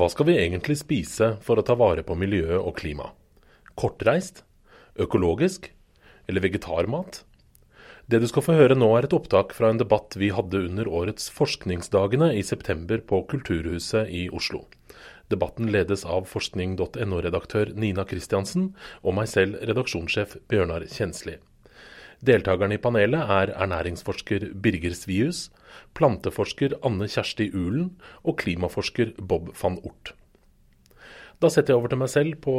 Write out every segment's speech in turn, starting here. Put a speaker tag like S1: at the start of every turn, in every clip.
S1: Hva skal vi egentlig spise for å ta vare på miljøet og klimaet? Kortreist? Økologisk? Eller vegetarmat? Det du skal få høre nå er et opptak fra en debatt vi hadde under årets Forskningsdagene i september på Kulturhuset i Oslo. Debatten ledes av forskning.no-redaktør Nina Kristiansen og meg selv, redaksjonssjef Bjørnar Kjensli. Deltakerne i panelet er ernæringsforsker Birger Svius, planteforsker Anne Kjersti Ulen og klimaforsker Bob van Ort. Da setter jeg over til meg selv på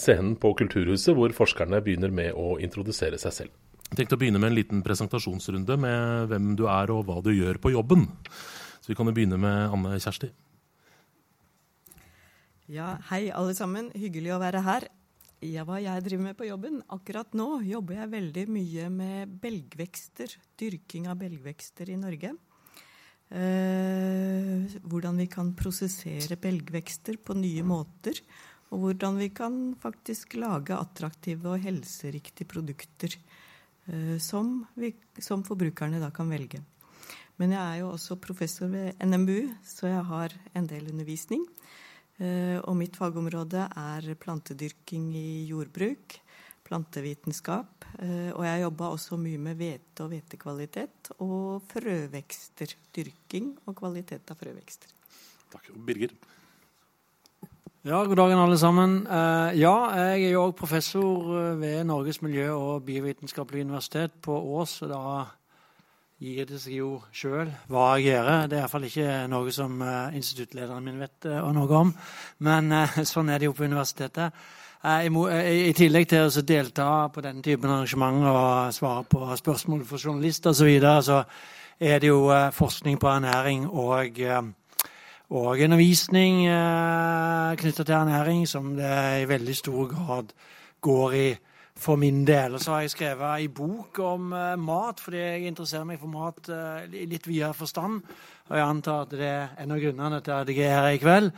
S1: scenen på Kulturhuset, hvor forskerne begynner med å introdusere seg selv. Jeg tenkte å begynne med en liten presentasjonsrunde med hvem du er og hva du gjør på jobben. Så vi kan jo begynne med Anne Kjersti.
S2: Ja, hei alle sammen. Hyggelig å være her. Ja, hva jeg driver med på jobben? Akkurat nå jobber jeg veldig mye med belgvekster. Dyrking av belgvekster i Norge. Eh, hvordan vi kan prosessere belgvekster på nye måter. Og hvordan vi kan faktisk lage attraktive og helseriktige produkter eh, som, vi, som forbrukerne da kan velge. Men jeg er jo også professor ved NMBU, så jeg har en del undervisning. Eh, og mitt fagområde er plantedyrking i jordbruk, plantevitenskap. Eh, og jeg jobba også mye med hvete og hvetekvalitet og frøvekster. Dyrking og kvalitet av frøvekster.
S1: Takk. Birger?
S3: Ja, god dagen alle sammen. Uh, ja, jeg er jo òg professor ved Norges miljø- og biovitenskapelige universitet på Ås. og da gir det seg jo sjøl hva jeg gjør. Det er iallfall ikke noe som uh, instituttlederen min vet uh, noe om. Men sånn er det jo på universitetet. I, tillegg til å delta på denne typen arrangement og svare på spørsmål for journalister osv., så, videre, så er det jo forskning på ernæring og, og undervisning knytta til ernæring som det i veldig stor grad går i for min del. Og så har jeg skrevet ei bok om uh, mat, fordi jeg interesserer meg for mat uh, i litt videre forstand. Og jeg antar at det er en av grunnene til at jeg er her i kveld.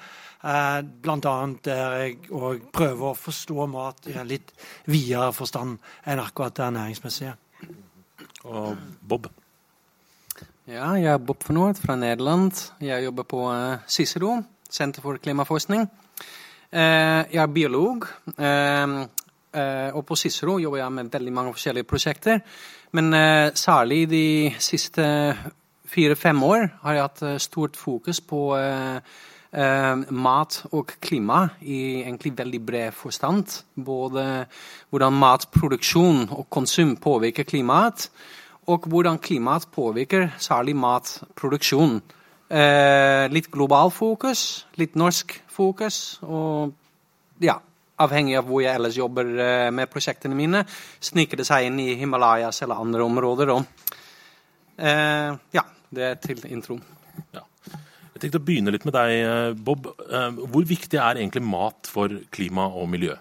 S3: Uh, blant annet der jeg òg prøver å forstå mat i en litt videre forstand enn akkurat det næringsmessige.
S1: Og Bob?
S4: Ja, jeg er Bob van Noord fra Nederland. Jeg jobber på Cicero, Senter for klimaforskning. Jeg er biolog. Eh, og på Cicero jobber jeg med veldig mange forskjellige prosjekter. Men eh, særlig de siste fire-fem år har jeg hatt eh, stort fokus på mat og klima i egentlig veldig bred forstand. Både hvordan matproduksjon og konsum påvirker klimaet, og hvordan klimaet påvirker særlig matproduksjon. litt global fokus, litt norsk fokus, og ja, avhengig av hvor jeg ellers jobber eh, med prosjektene mine, sniker det seg inn i Himalayas eller andre områder. Og, eh, ja, det er til intro. Ja.
S1: Jeg tenkte å begynne litt med deg, eh, Bob. Eh, hvor viktig er egentlig mat for klima og miljø?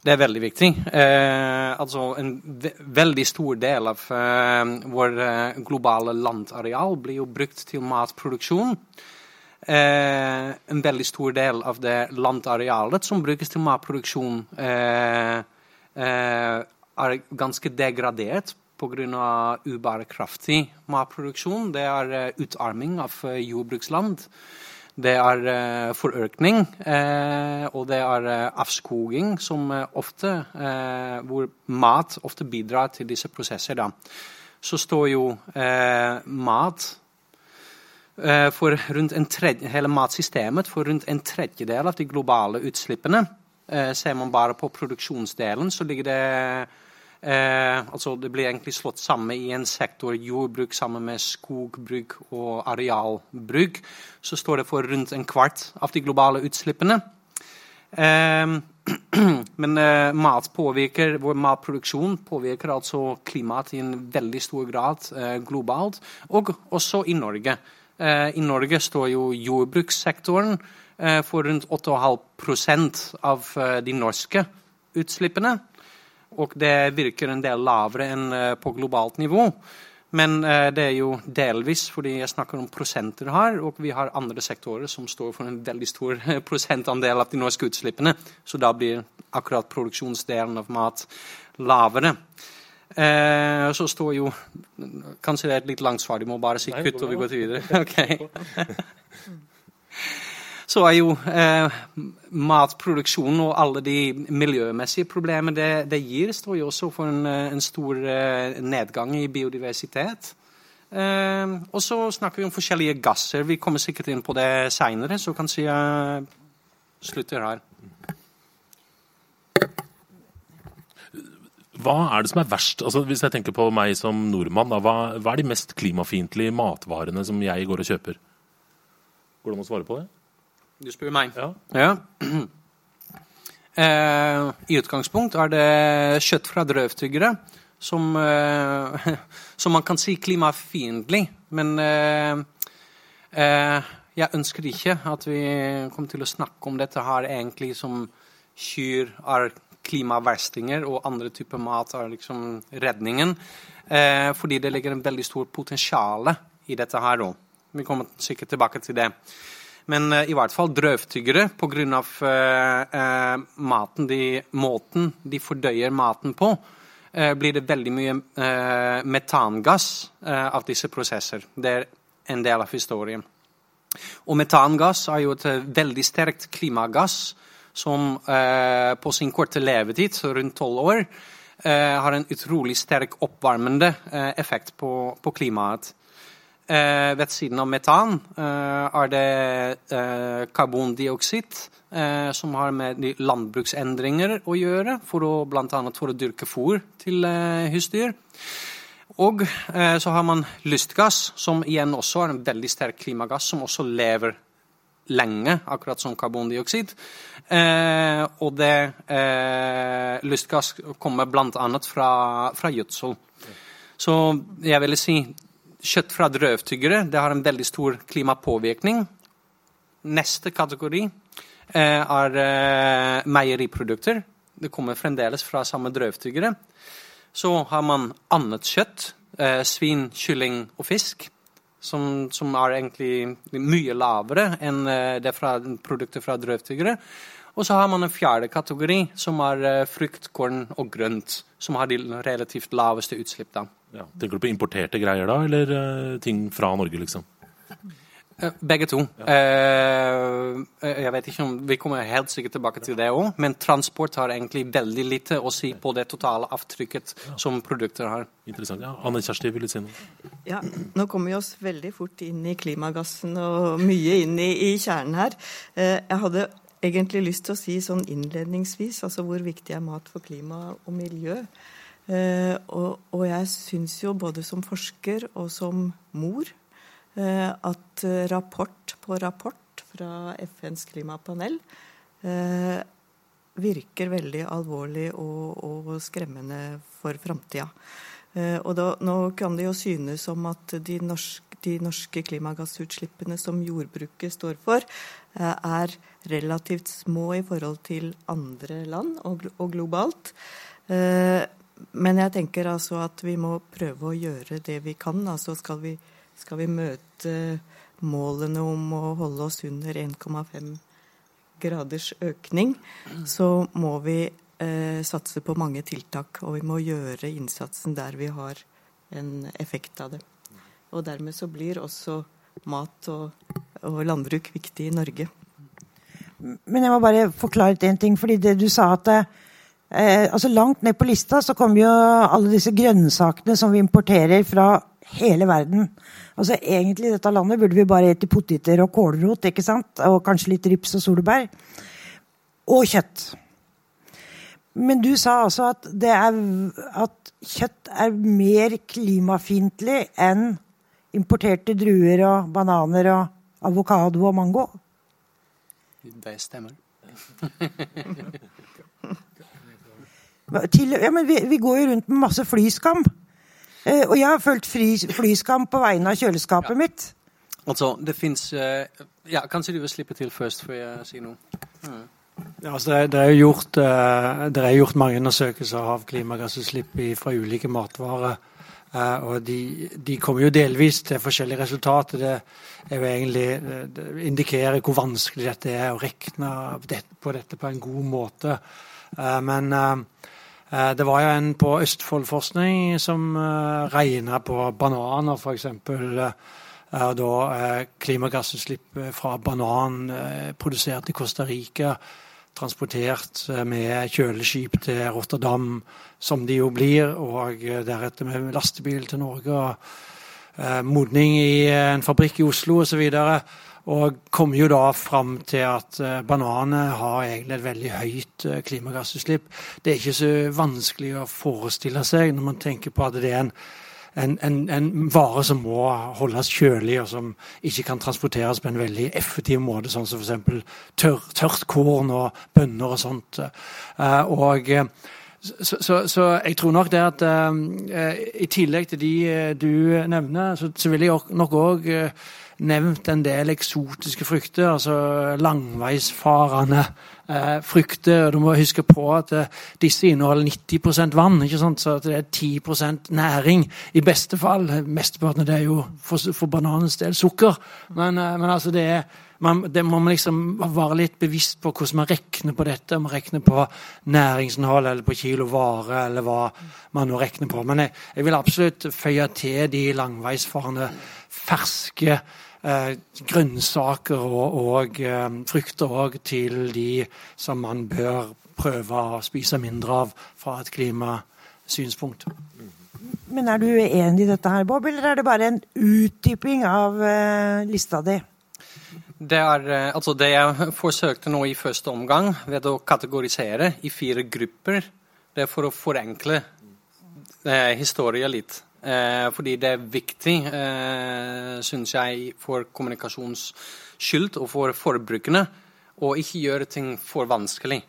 S4: Det er veldig viktig. Eh, altså En ve veldig stor del av eh, vår globale landareal blir jo brukt til matproduksjon. Eh, en veldig stor del av det landarealet som brukes til matproduksjon, eh, eh, er ganske degradert pga. ubærekraftig matproduksjon. Det er utarming av jordbruksland. Det er forørkning, og det er avskoging, som ofte, hvor mat ofte bidrar til disse prosesser. Da. Så står jo mat for rundt en tredje, hele matsystemet for rundt en tredjedel av de globale utslippene. Eh, ser man bare på produksjonsdelen, så ligger det eh, altså Det blir egentlig slått sammen i en sektor jordbruk sammen med skogbruk og arealbruk. Så står det for rundt en kvart av de globale utslippene. Eh, men eh, mat påvirker, vår matproduksjon påvirker altså klimaet i en veldig stor grad eh, globalt, og også i Norge. Eh, I Norge står jo jordbrukssektoren eh, for rundt 8,5 av eh, de norske utslippene. Og det virker en del lavere enn på globalt nivå. Men det er jo delvis fordi jeg snakker om prosenter her, og vi har andre sektorer som står for en veldig stor prosentandel av de norske utslippene. Så da blir akkurat produksjonsdelen av mat lavere. Eh, så står jo Kanskje det er et litt langt svar, de må bare si kutt, og vi går til videre. Okay. så er jo eh, matproduksjonen og alle de miljømessige problemene det, det gir, står jo også for en, en stor eh, nedgang i biodiversitet. Eh, og så snakker vi om forskjellige gasser. Vi kommer sikkert inn på det seinere, så kanskje jeg slutter her.
S1: Hva er det som er verst? Altså, hvis jeg tenker på meg som nordmann, da, hva, hva, er de mest klimafiendtlige matvarene som jeg går og kjøper? Går det an å svare på det?
S4: Du spør meg?
S1: Ja.
S4: ja. Eh, I utgangspunkt er det kjøtt fra drøvtyggere som, eh, som man kan si klimafiendtlig. Men eh, eh, jeg ønsker ikke at vi kommer til å snakke om dette her egentlig som kyr er klimaverstinger, og andre typer mat er liksom redningen. Eh, fordi det ligger en veldig stor potensial i dette her òg. Vi kommer sikkert tilbake til det. Men eh, i hvert fall drøvtyggere pga. Eh, uh, maten måten de fordøyer maten på, Eh, blir det veldig mye eh, metangass av disse prosesser. Det er en del av historien. Og metangass er jo et veldig sterkt klimagass som på sin korte levetid, rundt tolv år, har en utrolig sterk oppvarmende effekt på, på klimaet. Eh, ved siden av metan eh, er det eh, karbondioksid, eh, som har med landbruksendringer å gjøre, for å, blant annet for å dyrke fôr til eh, husdyr. Og eh, så har man lystgass, som igjen også er en veldig sterk klimagass, som også lever lenge, akkurat som karbondioksid. og det lystgass kommer bl.a. fra, fra gjødsel. Så jeg vil si kjøtt fra drøvtyggere det har en veldig stor klimapåvirkning. Neste kategori eh, er eh, meieriprodukter. Det kommer fremdeles fra samme drøvtyggere. Så har man annet kjøtt. Eh, svin, kylling og fisk. Som, som, er egentlig mye lavere enn eh, det fra produkter fra drøvtyggere. Og så har man en fjerde kategori, som er eh, frukt, korn og grønt. Som har de relativt laveste utslipp. da.
S1: Ja. Tenker du på importerte greier da, eller uh, ting fra Norge, liksom?
S4: Eh, begge to. Ja. Uh, jeg vet ikke om Vi kommer helt sikkert tilbake til det òg, men transport har egentlig veldig lite å si på det totale avtrykket ja. som produkter har.
S1: Interessant. Ja, Anne Kjersti, vil du si noe?
S2: Ja, Nå kommer vi oss veldig fort inn i klimagassen og mye inn i, i kjernen her. Uh, jeg hadde egentlig lyst til å si sånn innledningsvis altså hvor viktig er mat for klima og miljø. Uh, og, og, jeg syns jo både som forsker og som mor at rapport på rapport fra FNs klimapanel eh, virker veldig alvorlig og, og skremmende for framtida. Og da, nå kan det jo synes som at de norske, de norske klimagassutslippene som jordbruket står for, er relativt små i forhold til andre land og, og globalt. Men jeg tenker altså at vi må prøve å gjøre det vi kan. Altså skal vi, skal vi møte målene om å holde oss under 1,5 graders økning, så må vi eh, satse på mange tiltak. Og vi må gjøre innsatsen der vi har en effekt av det. Og dermed så blir også mat og, og landbruk viktig i Norge.
S5: Men jeg må bare forklare en ting. fordi det du sa at eh, altså Langt ned på lista så kommer jo alle disse grønnsakene som vi importerer fra hele verden. Altså Egentlig i dette landet burde vi bare spise poteter og kålrot ikke sant? og kanskje litt rips og solbær. Og kjøtt. Men du sa altså at, er, at kjøtt er mer klimafiendtlig enn importerte druer og bananer og avokado og mango?
S4: Det stemmer.
S5: Til, ja, men vi, vi, går jo rundt med masse flyskam. Eh, og jeg har følt fri, flyskam på vegne av kjøleskapet ja. mitt.
S4: Altså, det fins uh, Ja, kanskje du vil slippe til først før jeg sier noe.
S3: Mm. Ja, altså det, det, er gjort, uh, det, er gjort, mange undersøkelser av klimagassutslipp fra ulike matvarer. Uh, og de, de, kommer jo delvis til forskjellige resultater. Det er jo egentlig det indikerer hvor vanskelig dette er å regne på dette på en god måte. men Eh, det var jo en på Østfoldforskning som uh, regna på bananer, f.eks. Uh, da klimagassutslipp fra banan produsert i Costa Rica transportert med kjøleskip til Rotterdam, som de jo blir, og deretter med lastebil til Norge. og Modning i en fabrikk i Oslo osv. Og kommer jo da fram til at bananer har egentlig et veldig høyt klimagassutslipp. Det er ikke så vanskelig å forestille seg når man tenker på at det er en en, en, en, vare som må holdes kjølig, og som ikke kan transporteres på en veldig effektiv måte, sånn som f.eks. Tør, tørt korn og bønner og sånt. Uh, og så, så, så, jeg tror nok det at uh, i tillegg til de du nevner, så, så vil jeg nok òg uh, nevnt en del eksotiske frukter, altså langveisfarende eh, frukter. Du må huske på at eh, disse inneholder 90% vann, ikke sant? så det er 10% næring i beste fall. Mesteparten det er jo for, for bananens del sukker. Men, eh, men altså det er man, det må man liksom være litt bevisst på hvordan man regner på dette. Om man regner på næringsinnhold eller på kilo vare, eller hva man nå regner på. Men jeg, jeg vil absolutt føye til de langveisfarende ferske grønnsaker og, og eh, frukter òg til de som man bør prøve å spise mindre av fra et klimasynspunkt.
S5: Men er du uenig i dette her, Bob, eller er det bare en utdyping av uh, lista di?
S4: Det er eh, altså det jeg forsøkte nå i første omgang, ved å kategorisere i fire grupper, det er for å forenkle eh, historien litt. Eh, fordi det er viktig, eh, syns jeg, for kommunikasjons skyld og for forbrukerne å ikke gjøre ting for vanskelig.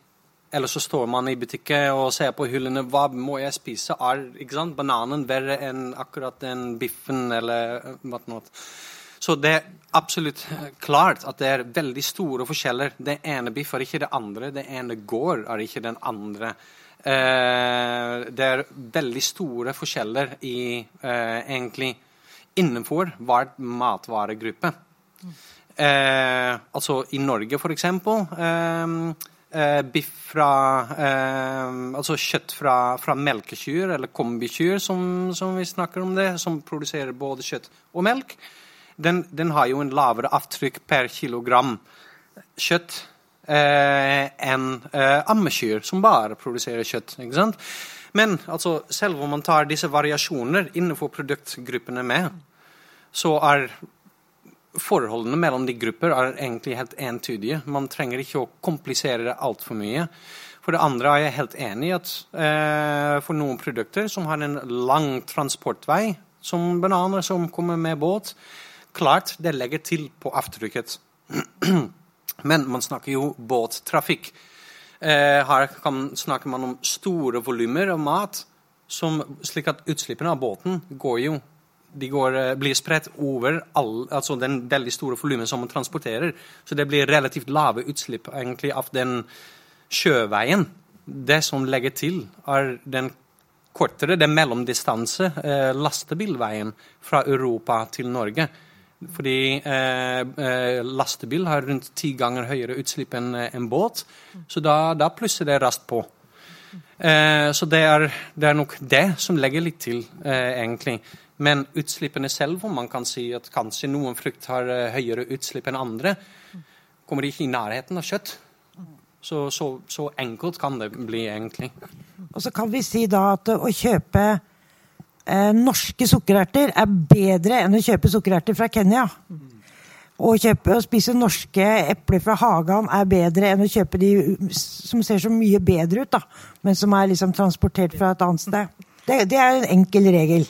S4: Eller så står man i butikken og ser på hyllene hva må jeg spise. Er ikke sant? bananen verre enn akkurat den biffen eller hva noe. Så det er absolutt klart at det er veldig store forskjeller. Det ene biff er ikke det andre. Det ene gård er ikke den andre. Eh, det er veldig store forskjeller i eh, egentlig innenfor hver matvaregruppe. Eh, altså i Norge, for eksempel. biff fra Altså kjøtt fra, fra melkekyr, eller kombikyr, som, som, vi snakker om det, som produserer både kjøtt og melk. Den, den har jo en lavere avtrykk per kilogram kjøtt eh, enn eh, ammekyr, som bare produserer kjøtt. ikke sant? Men altså, selv om man tar disse variasjoner innenfor produktgruppene med, så er forholdene mellom de grupper er egentlig helt entydige. Man trenger ikke å komplisere det altfor mye. For det andre er jeg helt enig i at eh, for noen produkter som har en lang transportvei, som bananer som kommer med båt, klart det legger til på avtrykket. Men man snakker jo båttrafikk. Eh, her kan, snakker man om store volumer av mat, som, slik at utslippene av båten går jo de går, eh, blir spredt over all, altså den veldig store volumet som man transporterer. Så det blir relativt lave utslipp egentlig av den sjøveien. Det som legger til, er den kortere, den mellomdistanse, eh, lastebilveien fra Europa til Norge. Fordi eh, eh, lastebil har rundt ti ganger høyere utslipp enn eh, en båt. Så da, da plusser det raskt på. Eh, så det er, det er, nok det som legger litt til, eh, egentlig. Men utslippene selv, om man kan si at kanskje noen frukt har eh, høyere utslipp enn andre, kommer ikke i nærheten av kjøtt. Så, så, så enkelt kan det bli, egentlig.
S5: Og så kan vi si da at å kjøpe eh, norske sukkererter er bedre enn å kjøpe sukkererter fra Kenya. Å kjøpe og spise norske epler fra hagen er bedre enn å kjøpe de som ser så mye bedre ut, da, men som er liksom transportert fra et annet sted. Det, det er en enkel regel.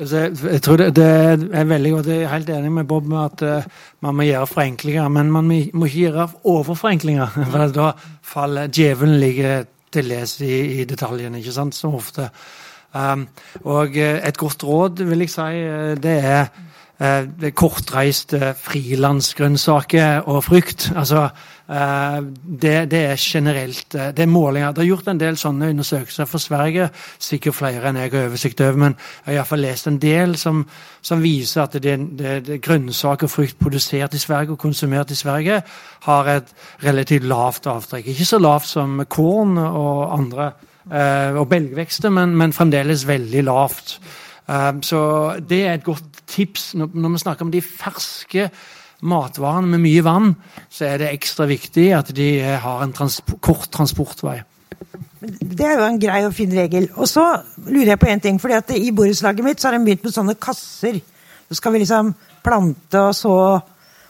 S3: Altså, jeg tror det, det, er veldig godt. Jeg er helt enig med Bob med at uh, man må gjøre forenklinger. Men man må ikke gjøre overforenklinger. For da faller djevelen ligger til i, i detaljene, ikke sant, som ofte. Um, og eh, et godt råd, vil jeg si, eh, det er det kortreiste frilansgrønnsaker og frukt. Altså, det, det, er generelt Det er målinger. Det er gjort en del sånne undersøkelser for Sverige. Sikkert flere enn jeg har oversikt over, men jeg har iallfall lest en del som, som viser at det, det, det grønnsaker og frukt produsert i Sverige og konsumert i Sverige har et relativt lavt avtrekk. Ikke så lavt som korn og andre uh, og belgvekster, men, men, fremdeles veldig lavt. Så det er et godt tips. Når vi snakker om de ferske matvarene med mye vann, så er det ekstra viktig at de har en transport, kort transportvei.
S5: Det er jo en grei og fin regel. Og så lurer jeg på en ting. fordi at I borettslaget mitt så har de begynt med sånne kasser. Så skal vi liksom plante og så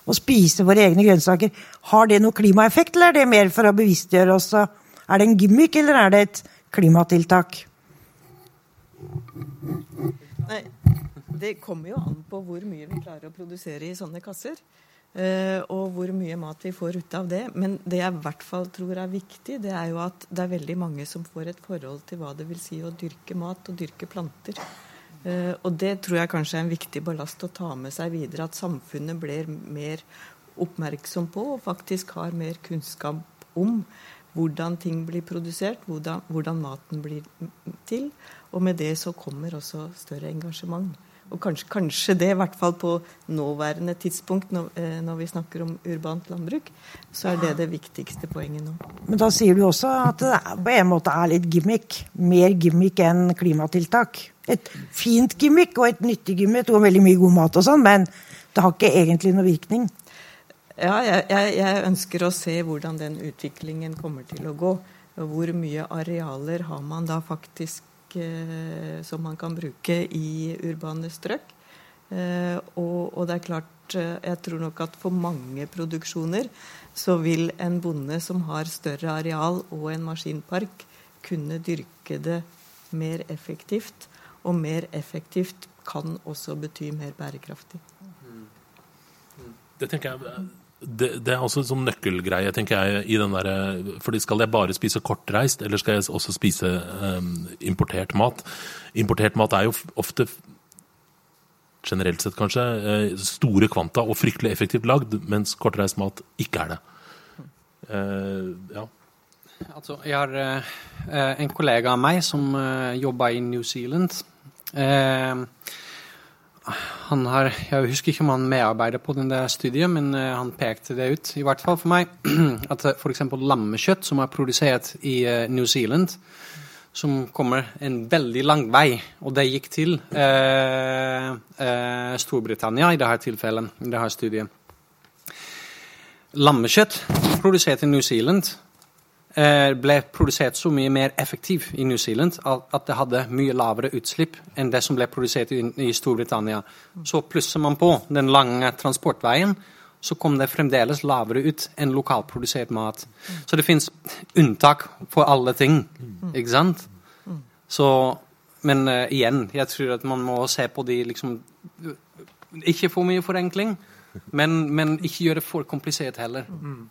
S5: og spise våre egne grønnsaker. Har det noe klimaeffekt, eller er det mer for å bevisstgjøre oss? Er det en gimmick, eller er det et klimatiltak?
S2: Nei, det kommer jo an på hvor mye vi klarer å produsere i sånne kasser. Uh, og hvor mye mat vi får ut av det. Men det jeg i hvert fall tror er viktig, det er jo at det er veldig mange som får et forhold til hva det vil si å dyrke mat og dyrke planter. Uh, og det tror jeg kanskje er en viktig ballast å ta med seg videre. At samfunnet blir mer oppmerksom på og faktisk har mer kunnskap om hvordan ting blir produsert, hvordan, hvordan maten blir til. Og med det så kommer også større engasjement. Og kanskje, kanskje, det, i hvert fall på nåværende tidspunkt, når, eh, når, vi snakker om urbant landbruk, så er det det viktigste poenget nå.
S5: Men da sier du også at det på en måte er litt gimmick. Mer gimmick enn klimatiltak. Et fint gimmick og et nyttig gimmick og veldig mye god mat og sånn, men det har ikke egentlig noe virkning.
S2: Ja, jeg, jeg, jeg ønsker å se hvordan den utviklingen kommer til å gå. Hvor mye arealer har man da faktisk som man kan bruke i urbane strøk. Eh, og, og, det er klart, eh, jeg tror nok at for mange produksjoner så vil en bonde som har større areal og en maskinpark, kunne dyrke det mer effektivt. Og mer effektivt kan også bety mer bærekraftig.
S1: Det tenker jeg det, det, er også en sånn nøkkelgreie, tenker jeg. i den der, fordi Skal jeg bare spise kortreist, eller skal jeg også spise um, importert mat? Importert mat er jo ofte, generelt sett kanskje, uh, store kvanta og fryktelig effektivt lagd, mens kortreist mat ikke er det. Uh, ja.
S4: Altså, jeg har uh, en kollega av meg som uh, jobber i New Zealand. Uh, han har, Jeg husker ikke om han medarbeider på der studien, men uh, han pekte det ut, i hvert fall for meg, at uh, f.eks. lammekjøtt som er produsert i uh, New Zealand, som kommer en veldig lang vei, og det gikk til Storbritannia i dette tilfellet, i dette studiet. Lammekjøtt produsert i New Zealand Eh, ble produsert så mye mer effektiv i New Zealand at det hadde mye lavere utslipp enn det som ble produsert i Storbritannia. Så plusser man på den lange transportveien, så kom det fremdeles lavere ut enn lokalprodusert mat. Så det fins unntak for alle ting, ikke sant? Så, men uh, igjen, jeg tror at man må se på de liksom Ikke for mye forenkling, men, men ikke gjøre det for komplisert heller. Mm.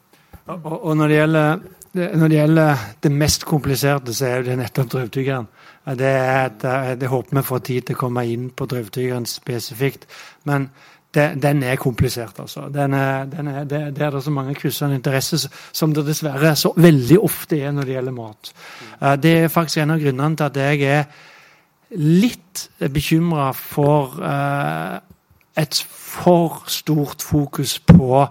S3: Og, og når, det gjelder, når, det gjelder, det mest kompliserte, så er det nettopp drøvtyggeren. Det, er det håper vi får tid til å komme inn på drøvtyggeren spesifikt. Men det, den er komplisert, altså. Den er, den er, det, det, er det så mange kryssende interesser som det dessverre så veldig ofte er når det gjelder mat. Eh, det er faktisk en av grunnene til at jeg er litt bekymra for uh, et for stort fokus på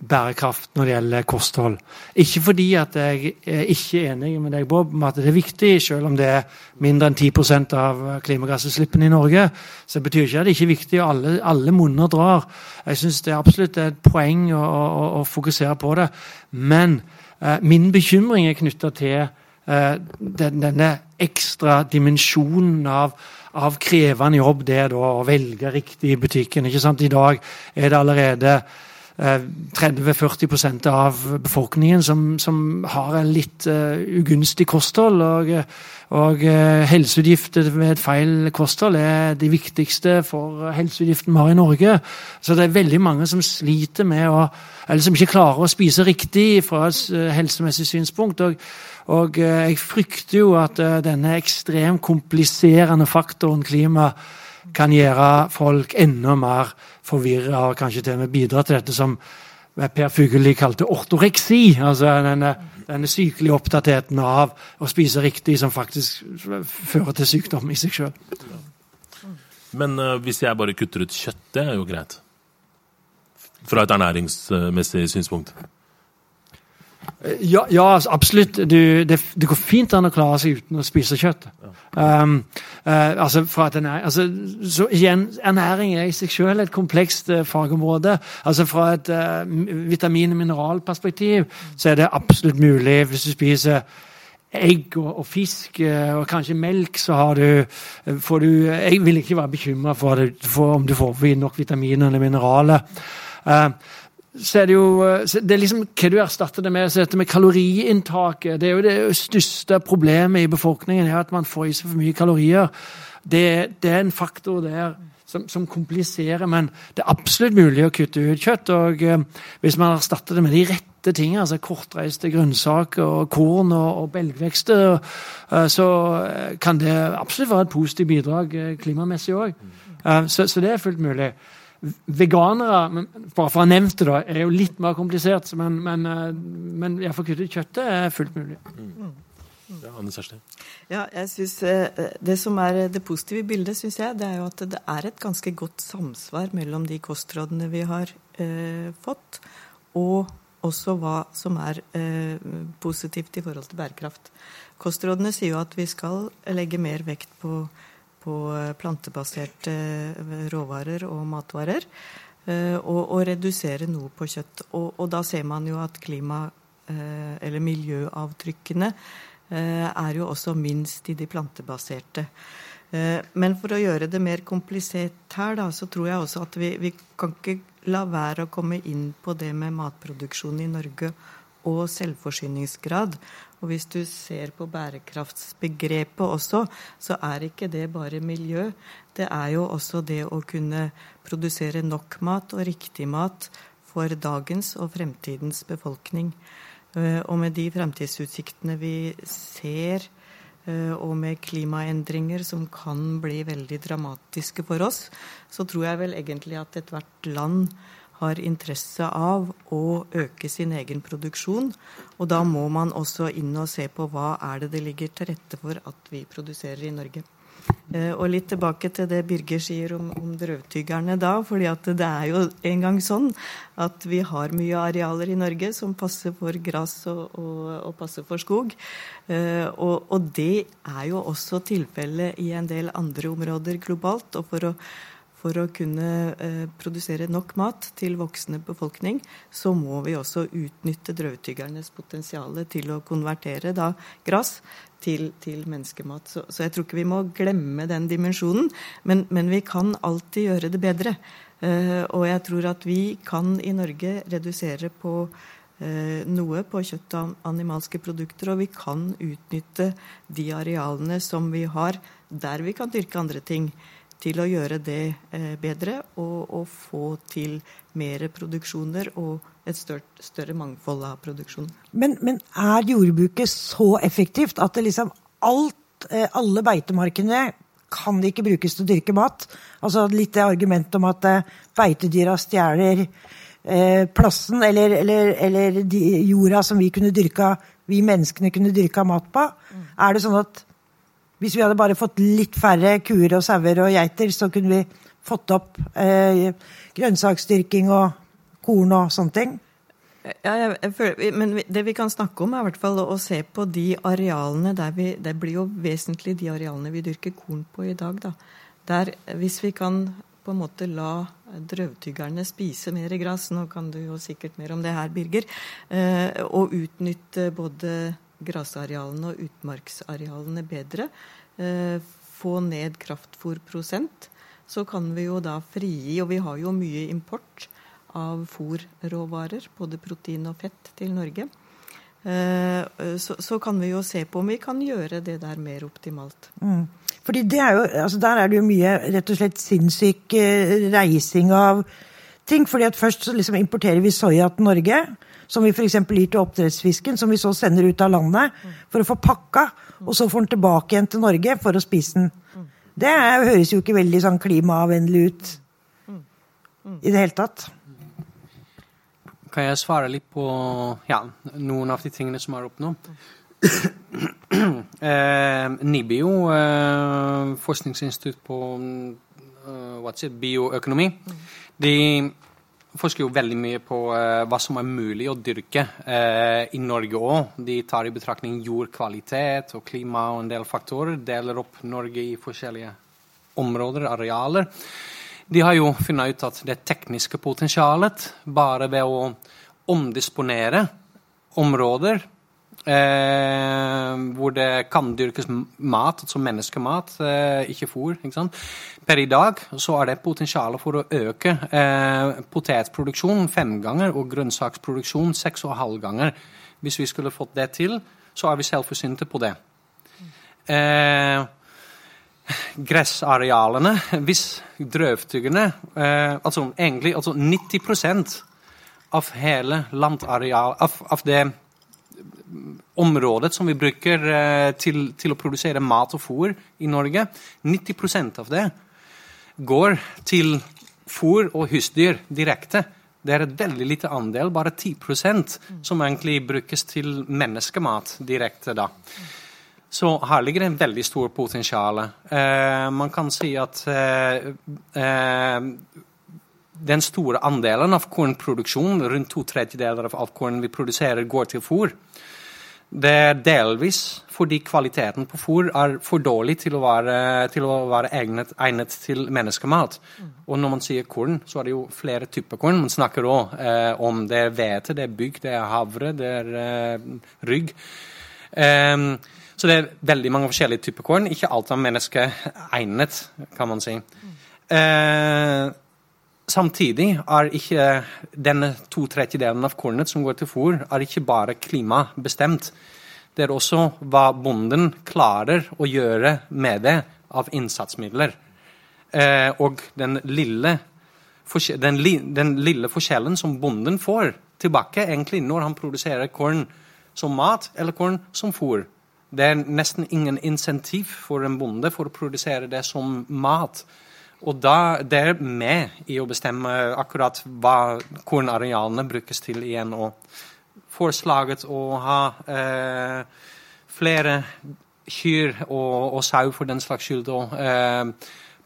S3: bærekraft når det gjelder kosthold. Ikke fordi at jeg er ikke enig med deg, Bob, om at det er viktig, selv om det er mindre enn 10% av klimagassutslippene i Norge. Så betyr ikke at det ikke er viktig, og alle, alle munner drar. Jeg syns det er absolutt et poeng å, å, å fokusere på det. Men eh, min bekymring er knytta til eh, den, denne ekstra dimensjonen av av krevende jobb det da å velge riktig i butikken. ikke sant? I dag er det allerede 30-40% av befolkningen som, som, har en litt uh, ugunstig kosthold. Og, og uh, helseutgifter ved et feil kosthold er de viktigste for helseutgiftene vi har i Norge. Så det er veldig mange som sliter med å Eller som ikke klarer å spise riktig fra et helsemessig synspunkt. Og, og jeg frykter jo at denne ekstremt kompliserende faktoren klima kan gjøre folk enda mer forvirra og kanskje til og med bidra til dette som Per Fugelli kalte ortoreksi. altså denne, denne sykelige opptattheten av å spise riktig som faktisk fører til sykdom i seg sjøl.
S1: Men uh, hvis jeg bare kutter ut kjøtt, det er jo greit? Fra et ernæringsmessig synspunkt?
S3: Ja, ja altså, absolutt. Du, det, det, går fint an å klare seg uten å spise kjøtt. Um, uh, altså, ernæring, altså, så igjen, ernæring er i seg selv et komplekst uh, fagområde. Altså Fra et uh, vitamin- og mineralperspektiv så er det absolutt mulig hvis du spiser egg og, og, fisk og kanskje melk, så har du, får du Jeg vil ikke være bekymra for, for, om du får nok vitaminer eller mineraler. Uh, så er det jo det er liksom hva du erstatter det med. Så dette med kaloriinntaket Det er jo det største problemet i befolkningen, er at man får i seg for mye kalorier. Det, det er en faktor der som, som, kompliserer, men det er absolutt mulig å kutte ut kjøtt. og eh, Hvis man erstatter det med de rette tingene, altså kortreiste grønnsaker, og korn og, og belgvekster, eh, så eh, kan det absolutt være et positivt bidrag eh, klimamessig òg. Eh, så, så det er fullt mulig. Veganere bare for å ha nevnt det, er jo litt mer komplisert. Men, men, eh, men jeg for kuttet kjøttet er fullt mulig. Mm.
S1: Ja, Anne Kjersti?
S2: Ja, jeg synes, eh, Det som er det positive bildet, syns jeg, det er jo at det er et ganske godt samsvar mellom de kostrådene vi har eh, fått, og også hva som er eh, positivt i forhold til bærekraft. Kostrådene sier jo at vi skal legge mer vekt på på eh, plantebaserte eh, råvarer og matvarer. Eh, og, og redusere noe på kjøtt. Og, og, da ser man jo at klima- eller miljøavtrykkene er jo også minst i de plantebaserte. Men for å gjøre det mer komplisert her, da, så tror jeg også at vi, vi kan ikke la være å komme inn på det med matproduksjon i Norge og selvforsyningsgrad. Og hvis du ser på bærekraftsbegrepet også, så er ikke det bare miljø. Det er jo også det å kunne produsere nok mat og riktig mat for dagens og fremtidens befolkning. Eh, og med de fremtidsutsiktene vi ser, eh, og med klimaendringer som kan bli veldig dramatiske for oss, så tror jeg vel egentlig at ethvert land har interesse av å øke sin egen produksjon. Og da må man også inn og se på hva er det det ligger til rette for at vi produserer i Norge. Eh, og litt tilbake til det Birger sier om, om drøvtyggerne da. fordi at det er jo en gang sånn at vi har mye arealer i Norge som passer for gress og, og, og, passer for skog. Eh, og, og det er jo også tilfellet i en del andre områder globalt. og for å for å kunne eh, produsere nok mat til voksende befolkning, så må vi også utnytte drøvtyggernes potensial til å konvertere da gress til, til menneskemat. Så, så, jeg tror ikke vi må glemme den dimensjonen, men, men vi kan alltid gjøre det bedre. Eh, og jeg tror at vi kan i Norge redusere på eh, noe på kjøtt og animalske produkter, og vi kan utnytte de arealene som vi har der vi kan dyrke andre ting til å gjøre det eh, bedre og, og, få til mer produksjoner og et større, større mangfold av produksjon.
S5: Men, men, er jordbruket så effektivt at det liksom alt, eh, alle beitemarkene kan ikke brukes til å dyrke mat? Altså Litt det argumentet om at eh, beitedyra stjeler plassen eller, eller, eller jorda som vi kunne dyrka, vi menneskene kunne dyrka mat på. Mm. Er det sånn at hvis vi hadde bare fått litt færre kuer og sauer og geiter, så kunne vi fått opp eh, grønnsaksdyrking og korn og sånne ting.
S2: Ja, jeg, jeg føler, men det vi kan snakke om, er i hvert fall å se på de arealene der vi Det blir jo vesentlig de arealene vi dyrker korn på i dag. Da. Der, hvis vi kan på en måte la drøvtyggerne spise mer gress, nå kan du jo sikkert mer om det her, Birger, eh, og utnytte både grasarealene og utmarksarealene bedre, eh, få ned kraftfôrprosent, så kan vi jo da frigi Og vi har jo mye import av fôrråvarer, både protein og fett, til Norge. Eh, så, så, kan vi jo se på om vi kan gjøre det der mer optimalt.
S5: Mm. Fordi er jo, altså Der er det jo mye rett og slett sinnssyk eh, reising av ting. fordi at Først så liksom importerer vi soya til Norge som vi f.eks. gir til oppdrettsfisken, som vi så sender ut av landet for å få pakka, og så får den tilbake igjen til Norge for å spise den. Det høres jo ikke veldig sånn klimavennlig ut i det hele tatt.
S4: Kan jeg svare litt på ja, noen av de tingene som er oppnådd? eh, NIBIO, eh, forskningsinstitutt på eh, bioøkonomi, de forsker jo veldig mye på uh, hva som er mulig å dyrke uh, i Norge òg. De tar i betraktning jordkvalitet og klima og en del faktorer. Deler opp Norge i forskjellige områder, arealer. De har jo funnet ut at det tekniske potensialet bare ved å omdisponere områder eh, hvor det kan dyrkes mat, altså menneskemat, eh, ikke fôr. Ikke per i dag så er det potensial for å øke eh, potetproduksjonen fem ganger og grønnsaksproduksjon seks og halv ganger. Hvis vi skulle fått det til, så er vi selvforsynte på det. Eh, gressarealene, hvis drøvtyggerne eh, Altså egentlig altså 90% av hele landareal av, av det området som vi bruker eh, til, til, å produsere mat og fôr i Norge, 90% av det går til fôr og husdyr direkte. Det er et veldig lite andel, bare 10% som egentlig brukes til menneskemat direkte. da. Så her ligger det en veldig stor potensial. Eh, man kan si at eh, eh, den store andelen av kornproduksjon, rundt to tredjedeler av korn vi produserer, går til fôr. Det er delvis fordi kvaliteten på fôr er for dårlig til å være, til å være egnet, egnet, til menneskemat. Mm. Og når man sier korn, så er det jo flere typer korn. Man snakker òg eh, om det er hvete, det er bygg, det er havre, det er eh, rygg. Um, så det er veldig mange forskjellige typer korn. Ikke alt er menneskeegnet, kan man si. Mm. Uh, Samtidig er ikke denne to tredjedelen av kornet som går til fôr, er ikke bare klimabestemt. Det er også hva bonden klarer å gjøre med det av innsatsmidler. Eh, og den lille, den, den lille, forskjellen som bonden får tilbake egentlig når han produserer korn som mat eller korn som fôr. Det er nesten ingen insentiv for en bonde for å produsere det som mat. Og da, det er med i å bestemme akkurat hva kornarealene brukes til igjen. Og forslaget å ha eh, flere kyr og, og, sau for den slags skyld eh,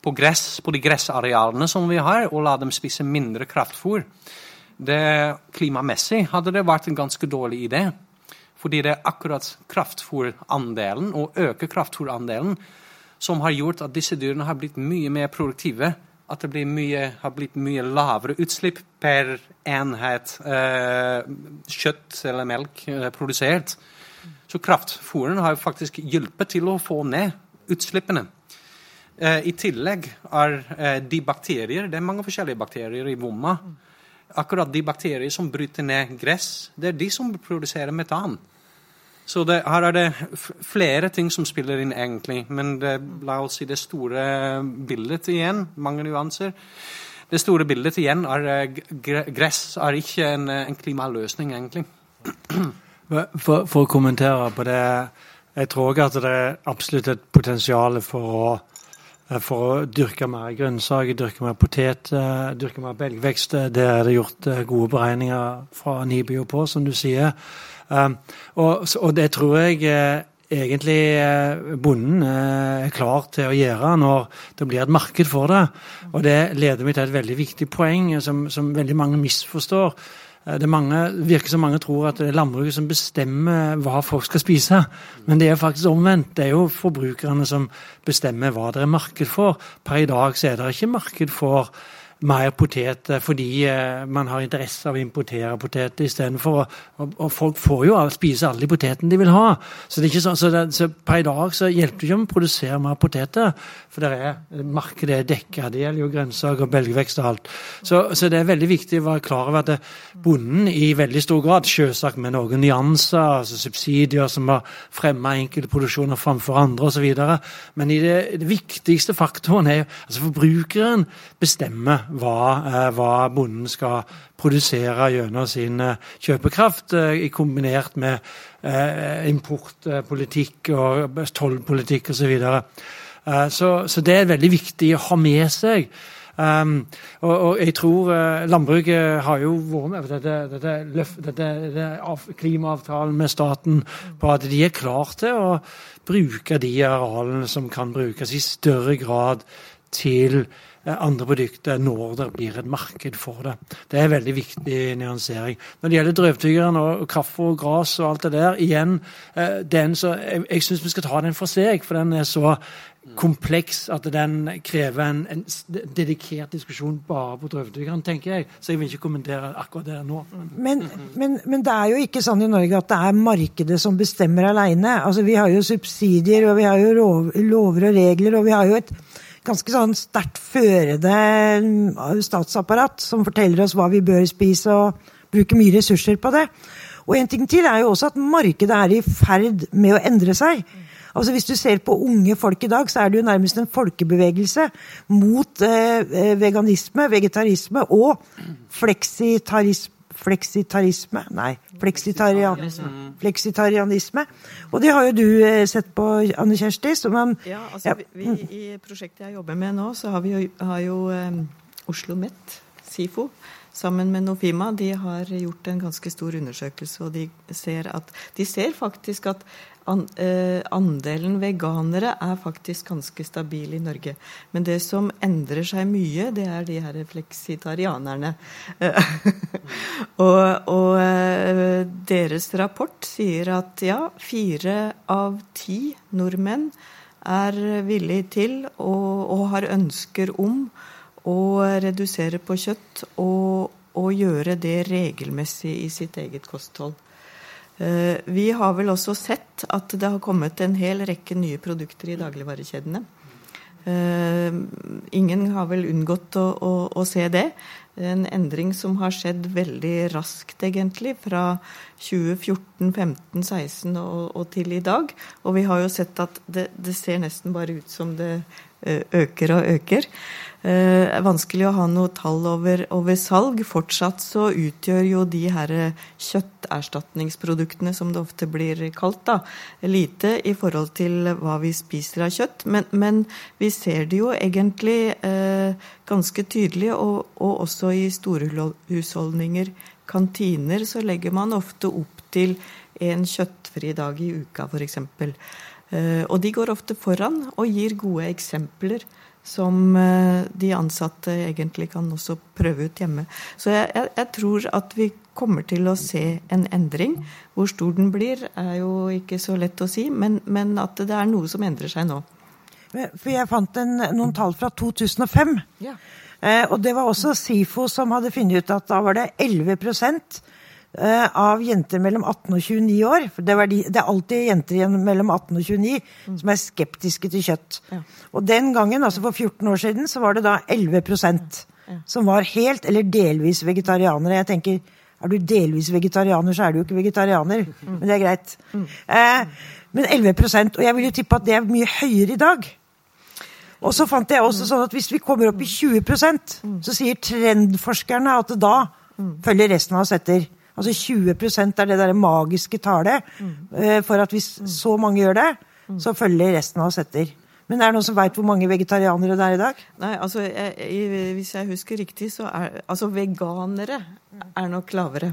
S4: på, gress, på de gressarealene som vi har, og la dem spise mindre kraftfôr. Det, klimamessig hadde det vært en ganske dårlig idé. Fordi det er akkurat kraftfôrandelen, å øke kraftfôrandelen, som har gjort at disse dyrene har blitt mye mer produktive. At det mye, har blitt mye lavere utslipp per enhet eh, kjøtt eller melk eh, produsert. Så kraftfôren har faktisk hjulpet til å få ned utslippene. Eh, I tillegg er eh, de bakterier Det er mange forskjellige bakterier i vomma. Akkurat de bakterier som bryter ned gress, det er de som produserer metan. Så det, her er det flere ting som spiller inn, egentlig. Men det, la oss si det store bildet igjen. Mange nyanser. Det store bildet igjen er eh, gress er ikke en, en klimaløsning, egentlig.
S3: For, for, å kommentere på det. Jeg tror ikke at det er absolutt et potensial for å, for å dyrke mer grønnsaker, dyrke mer potet, eh, dyrke mer belgvekst. Det er det gjort eh, gode beregninger fra NIBIO på, som du sier. Og, og, det tror jeg eh, egentlig eh, bonden eh, er klar til å gjøre når det blir et marked for det. Og det leder meg til et veldig viktig poeng som, som veldig mange misforstår. Det mange, virker som mange tror at det er landbruket som bestemmer hva folk skal spise. Men det er faktisk omvendt. Det er jo forbrukerne som bestemmer hva det er marked for. Per i dag så er det ikke marked for mer potet fordi eh, man har interesse av å importere potet istedenfor. Og, og folk får jo spise alle de potetene de vil ha. Så, det er ikke sånn, så, det, så per i dag så hjelper det ikke om å produsere mer poteter. For det er, markedet er dekka. Det gjelder jo grønnsaker, belgvekst og alt. Så, så, det er veldig viktig å være klar over at bonden i veldig stor grad, selvsagt med noen nyanser, altså subsidier som har fremma enkeltproduksjoner framfor andre osv., men i det, det viktigste faktoren er altså forbrukeren bestemmer hva, eh, hva bonden skal produsere gjennom sin eh, kjøpekraft, eh, kombinert med importpolitikk og tollpolitikk osv. Så, så det er veldig viktig å ha med seg. Um, og, og, jeg tror uh, landbruket har jo vært med dette, dette, dette, dette, av, klimaavtalen med staten på at de er klar til å bruke de arealene som kan brukes i større grad til andre produkter når det blir et marked for det. Det er en veldig viktig nyansering. Når det gjelder drøvtyggeren og kaffe og gras og alt det der, igjen, eh, den så, jeg, jeg syns vi skal ta den for seg, for den er så kompleks at den krever en, en dedikert diskusjon bare på drøvtyggeren, tenker jeg. Så jeg vil ikke kommentere akkurat det nå.
S5: Men, men, men, det er jo ikke sånn i Norge at det er markedet som bestemmer alene. Altså, vi har jo subsidier, og vi har jo lover og regler, og vi har jo et ganske sånn sterkt førende mm, statsapparat som forteller oss hva vi bør spise, og bruke mye ressurser på det. Og en ting til er jo også at markedet er i ferd med å endre seg. Altså Hvis du ser på unge folk i dag, så er det jo nærmest en folkebevegelse mot eh, eh veganisme, vegetarisme og fleksitarisme fleksitarisme Nei, fleksitarianisme. fleksitarianisme. Og det har jo du eh, sett på, Anne Kjersti. Man,
S2: ja, altså ja. Vi, I prosjektet jeg jobber med nå, så har vi jo, har jo um, Oslo Met, SIFO, sammen med Nofima, de har gjort en ganske stor undersøkelse. Og de ser, at, de ser faktisk at eh, andelen veganere er faktisk ganske stabil i Norge. Men det som endrer seg mye, det er de her fleksitarianerne. og, og eh, deres rapport sier at ja, fire av ti nordmenn er villig til og, og har ønsker om å redusere på kjøtt og, og gjøre det regelmessig i sitt eget kosthold. Eh, vi har vel også sett at det har kommet en hel rekke nye produkter i dagligvarekjedene. Eh, ingen har vel unngått å, å, å se det. En endring som har skjedd veldig raskt, egentlig, fra 2014, 15, 16 og, og til i dag. Og vi har jo sett at det, det ser nesten bare ut som det øker og øker. Det eh, vanskelig å ha noe tall over, over, salg. Fortsatt så utgjør jo de her kjøtterstatningsproduktene, som det ofte blir kalt, da, lite i forhold til hva vi spiser av kjøtt. Men, men vi ser det jo egentlig eh, ganske tydelig, og, og også i store husholdninger, kantiner, så legger man ofte opp til en kjøttfri dag i uka, f.eks. Eh, og de går ofte foran og gir gode eksempler som eh, de ansatte egentlig kan også prøve ut hjemme. Så jeg, jeg, jeg, tror at vi kommer til å se en endring. Hvor stor den blir, er jo ikke så lett å si, men, men at det er noe som endrer seg nå.
S5: For jeg fant en, noen tall fra 2005. Ja. Eh, og det var også SIFO som hadde funnet ut at da var det 11 Eh, av jenter mellom 18 og 29 år. For det, de, det er alltid jenter mellom 18 og 29 mm. som er skeptiske til kjøtt. Ja. Og den gangen, altså for 14 år siden, så var det da 11 ja. som var helt eller delvis vegetarianere. Jeg tenker, er du delvis vegetarianer, så er du jo ikke vegetarianer. Mm. Men det er greit. Mm. Eh, men 11% Og jeg vil jo tippe at det er mye høyere i dag. Og så fant jeg også sånn at hvis vi kommer opp i 20 mm. så sier trendforskerne at da følger resten av oss etter. Altså 20% er det der magiske tallet. Mm. For at hvis så mange gjør det, så følger resten av oss etter. Men er det noen som veit hvor mange vegetarianere det er i dag?
S2: Nei, altså jeg, Hvis jeg husker riktig, så er altså veganere er nok lavere.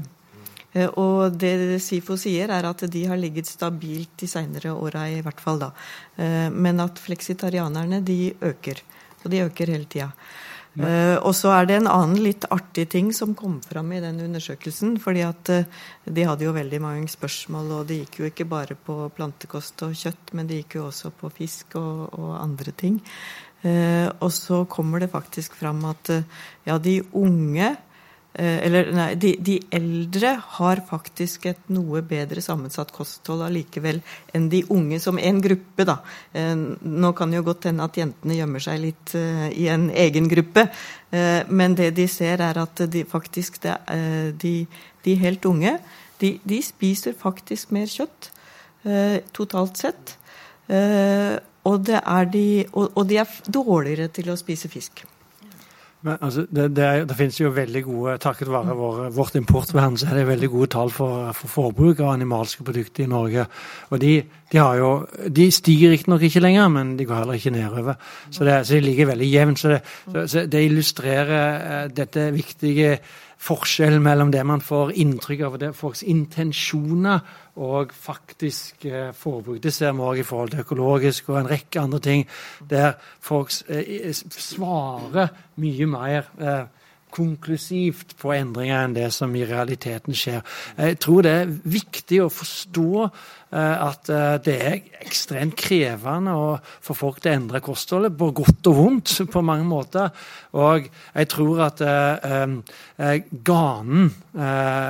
S2: Eh, og det SIFO sier, er at de har ligget stabilt de seinere åra, i hvert fall da. Eh, men at fleksitarianerne, de øker. Og de øker hele tida. Uh, og så er det en annen litt artig ting som kom fram i den undersøkelsen. fordi at uh, de hadde jo veldig mange spørsmål, og det gikk jo ikke bare på plantekost og kjøtt, men det gikk jo også på fisk og, og andre ting. Uh, og så kommer det faktisk fram at ja, de unge eller nei, de, de, eldre har faktisk et noe bedre sammensatt kosthold allikevel enn de unge som en gruppe, da. Eh, nå kan det jo godt hende at jentene gjemmer seg litt uh, i en egen gruppe. Men det de ser, er at de faktisk de, de, helt unge, de, de, spiser faktisk mer kjøtt totalt sett. Og, de, og, og de er dårligere til å spise fisk.
S3: Men, altså, det, det, det, finnes jo veldig gode, Takket være vår, vårt importvern så er det veldig gode tall for, for forbruk av animalske produkter i Norge. Og De, de, jo, de stiger riktignok ikke lenger, men de går heller ikke nedover. Så, det, så de ligger veldig jevnt. Så, så det, illustrerer uh, dette viktige forskjellen mellom det man får inntrykk av, det folks intensjoner og faktisk eh, forbruk. Det ser vi òg i forhold til økologisk og en rekke andre ting, der folk eh, svarer mye mer eh, konklusivt på endringer enn det som i realiteten skjer. Jeg tror det er viktig å forstå Eh, at eh, det er ekstremt krevende å få folk til å endre kostholdet, på godt og vondt på mange måter. Og jeg tror at eh, ganen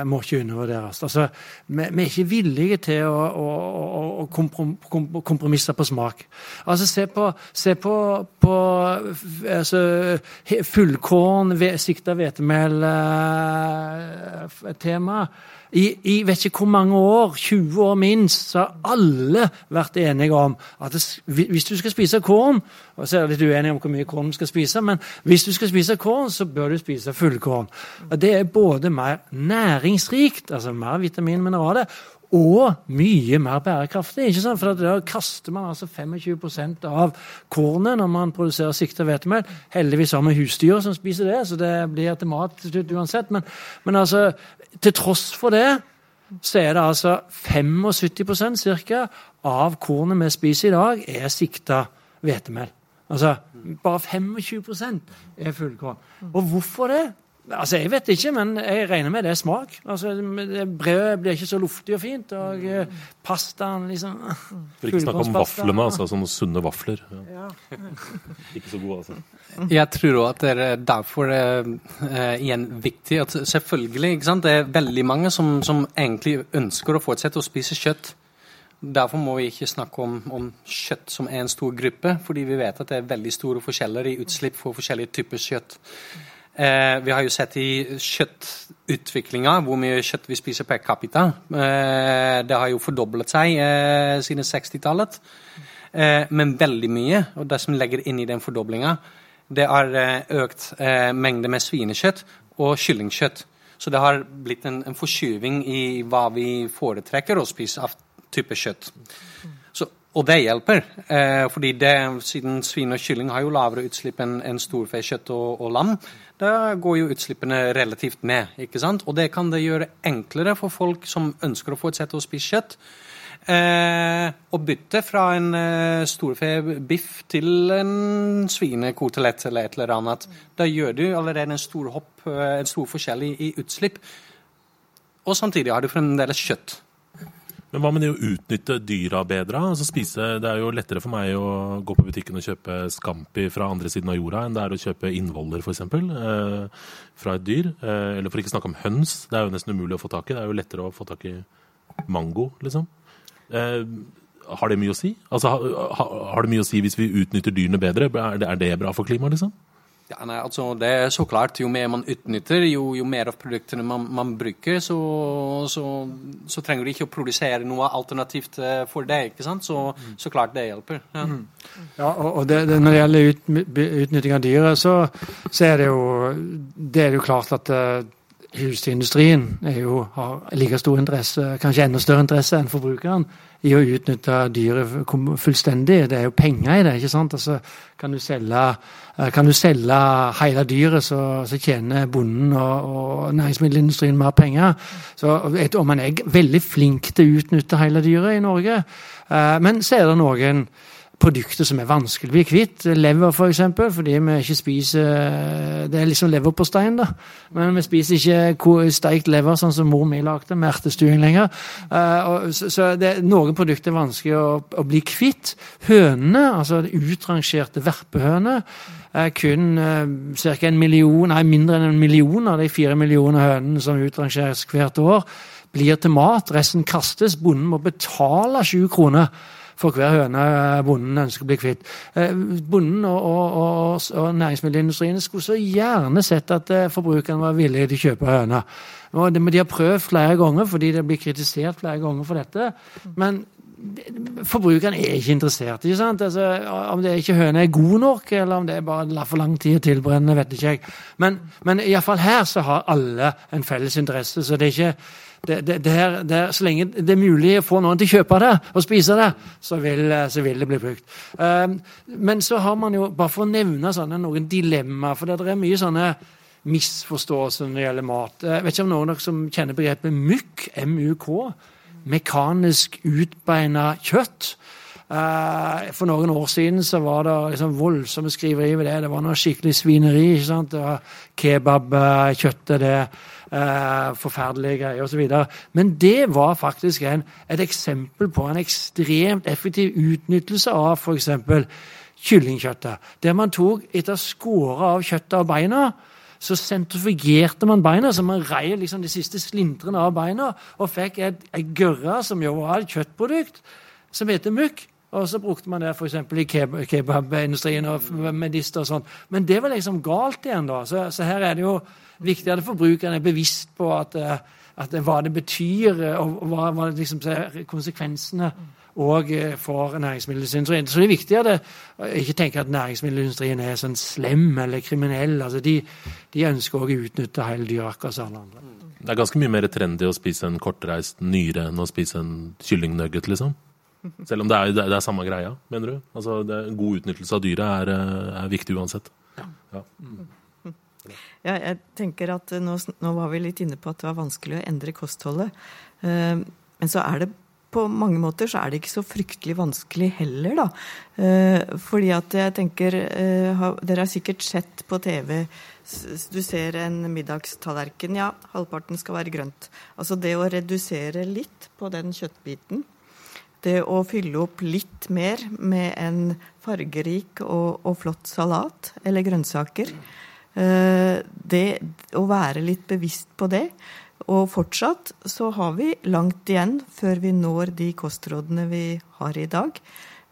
S3: må ikke undervurderes. Altså, vi, er ikke villige til å, å, å kompromisse på smak. Altså, se på, se på, på altså, fullkorn, sikta hvetemel-tema. Eh, i, i, vet ikke hvor mange år, 20 år minst, så har alle vært enige om at det, hvis du skal spise korn og så er det litt uenige om hvor mye korn du skal spise, men hvis du skal spise korn, så bør du spise fullkorn. Det er både mer næringsrikt, altså mer vitamin og mineraler, og mye mer bærekraftig. ikke sant? For Da kaster man altså 25% av kornet når man produserer sikta hvetemel. Heldigvis har vi husdyr som spiser det, så det blir til mat uansett. Men, men altså, til tross for det så er det altså 75 ca. av kornet vi spiser i dag, er sikta hvetemel. Altså, bare 25% er fullkorn. Og hvorfor det? Altså, Jeg vet ikke, men jeg regner med det er smak. Altså, Brødet blir ikke så luftig og fint. Og uh, pastaen liksom
S1: For ikke snakke om vaflene, altså sånne sunne vafler. Ja. ikke så gode, altså.
S4: Jeg tror òg at det er derfor det er igjen viktig at selvfølgelig ikke sant, Det er veldig mange som, som egentlig ønsker å fortsette å spise kjøtt. Derfor må vi ikke snakke om, om, kjøtt som er en stor gruppe, fordi vi vet at det er veldig store forskjeller i utslipp for forskjellige typer kjøtt. Eh, vi har jo sett i kjøttutviklinga hvor mye kjøtt vi spiser per capita. Eh, det har jo fordoblet seg eh, siden 60-tallet. Eh, men veldig mye, og det som legger inn i den fordoblinga, det er eh, økt eh, mengde med svinekjøtt og kyllingkjøtt. Så det har blitt en, en forskyving i hva vi foretrekker å spise av type kjøtt. Så og det hjelper, eh, fordi det, siden svin og kylling har jo lavere utslipp enn en storfekjøtt og, og, lam, da går jo utslippene relativt ned. ikke sant? Og det kan det gjøre enklere for folk som ønsker å fortsette å spise kjøtt, eh, å bytte fra en eh, storfebiff til en svinekotelett eller et eller annet. Da gjør du allerede en stor hopp, eh, en stor forskjell i, i utslipp. Og samtidig har du fremdeles kjøtt.
S1: Men hva med det å utnytte dyra bedre? Altså spise, det er jo lettere for meg å gå på butikken og kjøpe Scampi fra andre siden av jorda enn det er å kjøpe innvoller, f.eks. Eh, fra et dyr. Eh, eller for ikke å snakke om høns. Det er jo nesten umulig å få tak i. Det er jo lettere å få tak i mango, liksom. Eh, har det mye å si? Altså, har, har det mye å si hvis vi utnytter dyrene bedre? Er det, er det bra for klimaet, liksom?
S4: Ja, nei, altså det er så klart. Jo mer man utnytter, jo, jo mer av produktene man, man bruker, så, så, så, trenger du ikke å produsere noe alternativt eh, for det. ikke sant? Så, så klart det hjelper. Ja, mm.
S3: ja og det, det, Når det gjelder ut, utnytting av dyret, så, er det jo, det er jo klart at uh, husindustrien har like stor interesse, kanskje enda større interesse enn forbrukeren i å utnytte dyret fullstendig. Det er jo penger i det. ikke sant? Altså, kan, du selge, eh, kan du selge hele dyret, så, så tjener bonden og, og, næringsmiddelindustrien mer penger. Så, og man er veldig flink til å utnytte hele dyret i Norge. Eh, men så er det noen produkter som er vanskelig å bli kvitt. Lever, for eksempel, fordi vi ikke spiser Det er liksom leverpostein, da. Men vi spiser ikke steikt lever sånn som mor mi lagde, med ertestuing lenger. Uh, så, det, noen produkter er vanskelig å, å bli kvitt. Hønene, altså utrangerte verpehøner, er kun uh, ca. en million, nei, mindre enn en million av de fire millioner hønene som utrangeres hvert år, blir til mat. Resten kastes. Bonden må betale 20 kroner for hver høne bonden ønsker å bli kvitt. Eh, bonden og, og, og, næringsmiddelindustrien skulle så gjerne sett at eh, forbrukerne var villige til å kjøpe høner. Men de har prøvd flere ganger fordi det blir kritisert flere ganger for dette. Men forbrukeren er ikke interessert. ikke sant? Altså, om det ikke høna er god nok, eller om det er bare for lang tid å tilbrenne, vet ikke jeg. Men, men iallfall her så har alle en felles interesse. så det er ikke det, det, det, så lenge det er mulig å få noen til å kjøpe det og spise det, så vil, så vil det bli brukt. Um, men så har man jo, bare for å nevne sånne, noen dilemmaer For det er mye sånne misforståelser når det gjelder mat. Jeg vet ikke om noen av dere som kjenner begrepet MUK, MUK, mekanisk utbeina kjøtt. Uh, for noen år siden så var det liksom voldsomme skriverier ved det. Det var noe skikkelig svineri. ikke sant? Det var Kebabkjøttet, det. Uh, forferdelige greier osv. Men det var faktisk en, et eksempel på en ekstremt effektiv utnyttelse av f.eks. kyllingkjøttet. Der man tok, etter å skåre av kjøttet av beina, så sentrifugerte man beina, så man rei liksom de siste slintrene av beina og fikk ei gørre som jo var et kjøttprodukt, som heter mukk. Og så brukte man det f.eks. i kebabindustrien og medister og sånn. Men det var liksom galt igjen, da. Så, så, her er det jo viktig at forbrukeren er bevisst på at, eh, at hva det betyr, og hva, hva liksom, konsekvensene og eh, for næringsmiddelindustrien. Så det er viktig at ikke tenke at næringsmiddelindustrien er sånn slem eller kriminell. Altså de, de ønsker òg å utnytte hele dyret akkurat som alle andre.
S1: Det er ganske mye mer trendy å spise en kortreist nyre enn å spise en kyllingnugget, liksom? Selv om det er, det er, samme greia, mener du? Altså, er, god utnyttelse av dyret er, eh, er viktig uansett. Ja. Ja.
S2: Mm. ja. jeg tenker at nå, nå, var vi litt inne på at det var vanskelig å endre kostholdet. Uh, men så er det på mange måter så er det ikke så fryktelig vanskelig heller, da. Uh, fordi at jeg tenker uh, Dere har sikkert sett på TV Du ser en middagstallerken. Ja, halvparten skal være grønt. Altså det å redusere litt på den kjøttbiten det å fylle opp litt mer med en fargerik og, og flott salat eller grønnsaker. Eh, det å være litt bevisst på det. Og fortsatt så har vi langt igjen før vi når de kostrådene vi har i dag.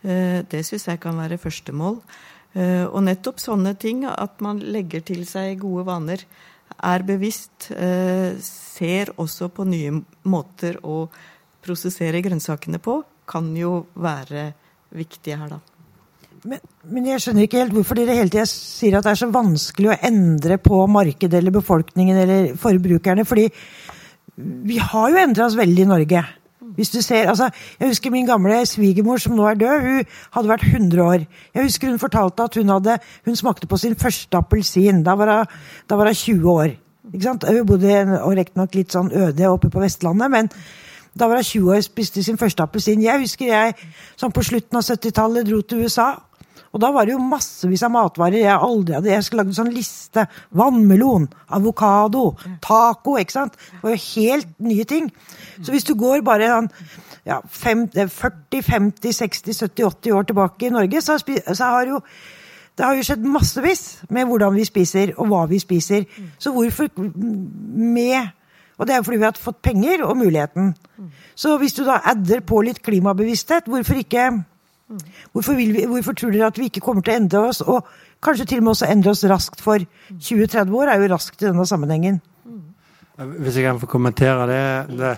S2: Eh, det syns jeg kan være førstemål. Eh, og nettopp sånne ting, at man legger til seg gode vaner, er bevisst, ser også på nye måter å prosessere grønnsakene på, kan jo være viktige her, da.
S5: Men, men, jeg skjønner ikke helt hvorfor dere hele tida sier at det er så vanskelig å endre på markedet eller befolkningen eller forbrukerne. Fordi vi har jo endra oss veldig i Norge. Hvis du ser, altså, Jeg husker min gamle svigermor som nå er død. Hun hadde vært 100 år. Jeg husker Hun fortalte at hun, hadde, hun smakte på sin første appelsin. Da var hun, da var hun 20 år. Ikke sant? Hun bodde riktignok litt sånn øde oppe på Vestlandet, men da var hun 20 år og spiste sin første appelsin. Jeg husker jeg sånn på slutten av 70-tallet dro til USA. Og da var det jo massevis av matvarer jeg aldri hadde Jeg skulle lagd en sånn liste. Vannmelon, avokado, taco. ikke sant? Det var jo helt nye ting. Så hvis du går bare sånn ja, 40, 50, 60, 70, 80 år tilbake i Norge, så, så har jo det har jo skjedd massevis med hvordan vi spiser, og hva vi spiser. Så hvorfor med og det er jo fordi vi har fått penger og muligheten. Så hvis du da adder på litt klimabevissthet, hvorfor ikke hvorfor, vi, hvorfor, tror dere at vi ikke kommer til å endre oss? Og kanskje til og med også endre oss raskt, for 20-30 år er jo raskt i denne sammenhengen.
S3: Hvis jeg kan få kommentere det. Det,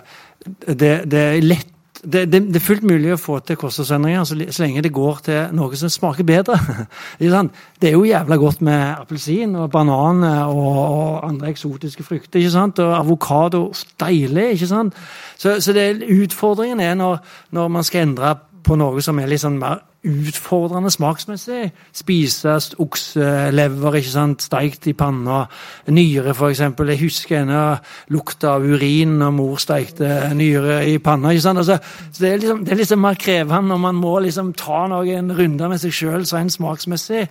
S3: det, det er lett det, det, det, er fullt mulig å få til kostholdsendringer så, så, lenge det går til noe som smaker bedre. det er jo jævla godt med appelsin og banan og, og, andre eksotiske frukter. ikke sant? Og avokado. Deilig. ikke sant? Så, så det, utfordringen er når, når man skal endre på noe som er litt sånn mer utfordrende smaksmessig. Spises okselever ikke sant, steikt i panna. Nyre, f.eks. Jeg husker ennå lukta av urin når mor steikte nyre i panna. ikke sant, altså, så det er, liksom, det er liksom mer krevende når man må liksom ta noen runder med seg sjøl rent smaksmessig.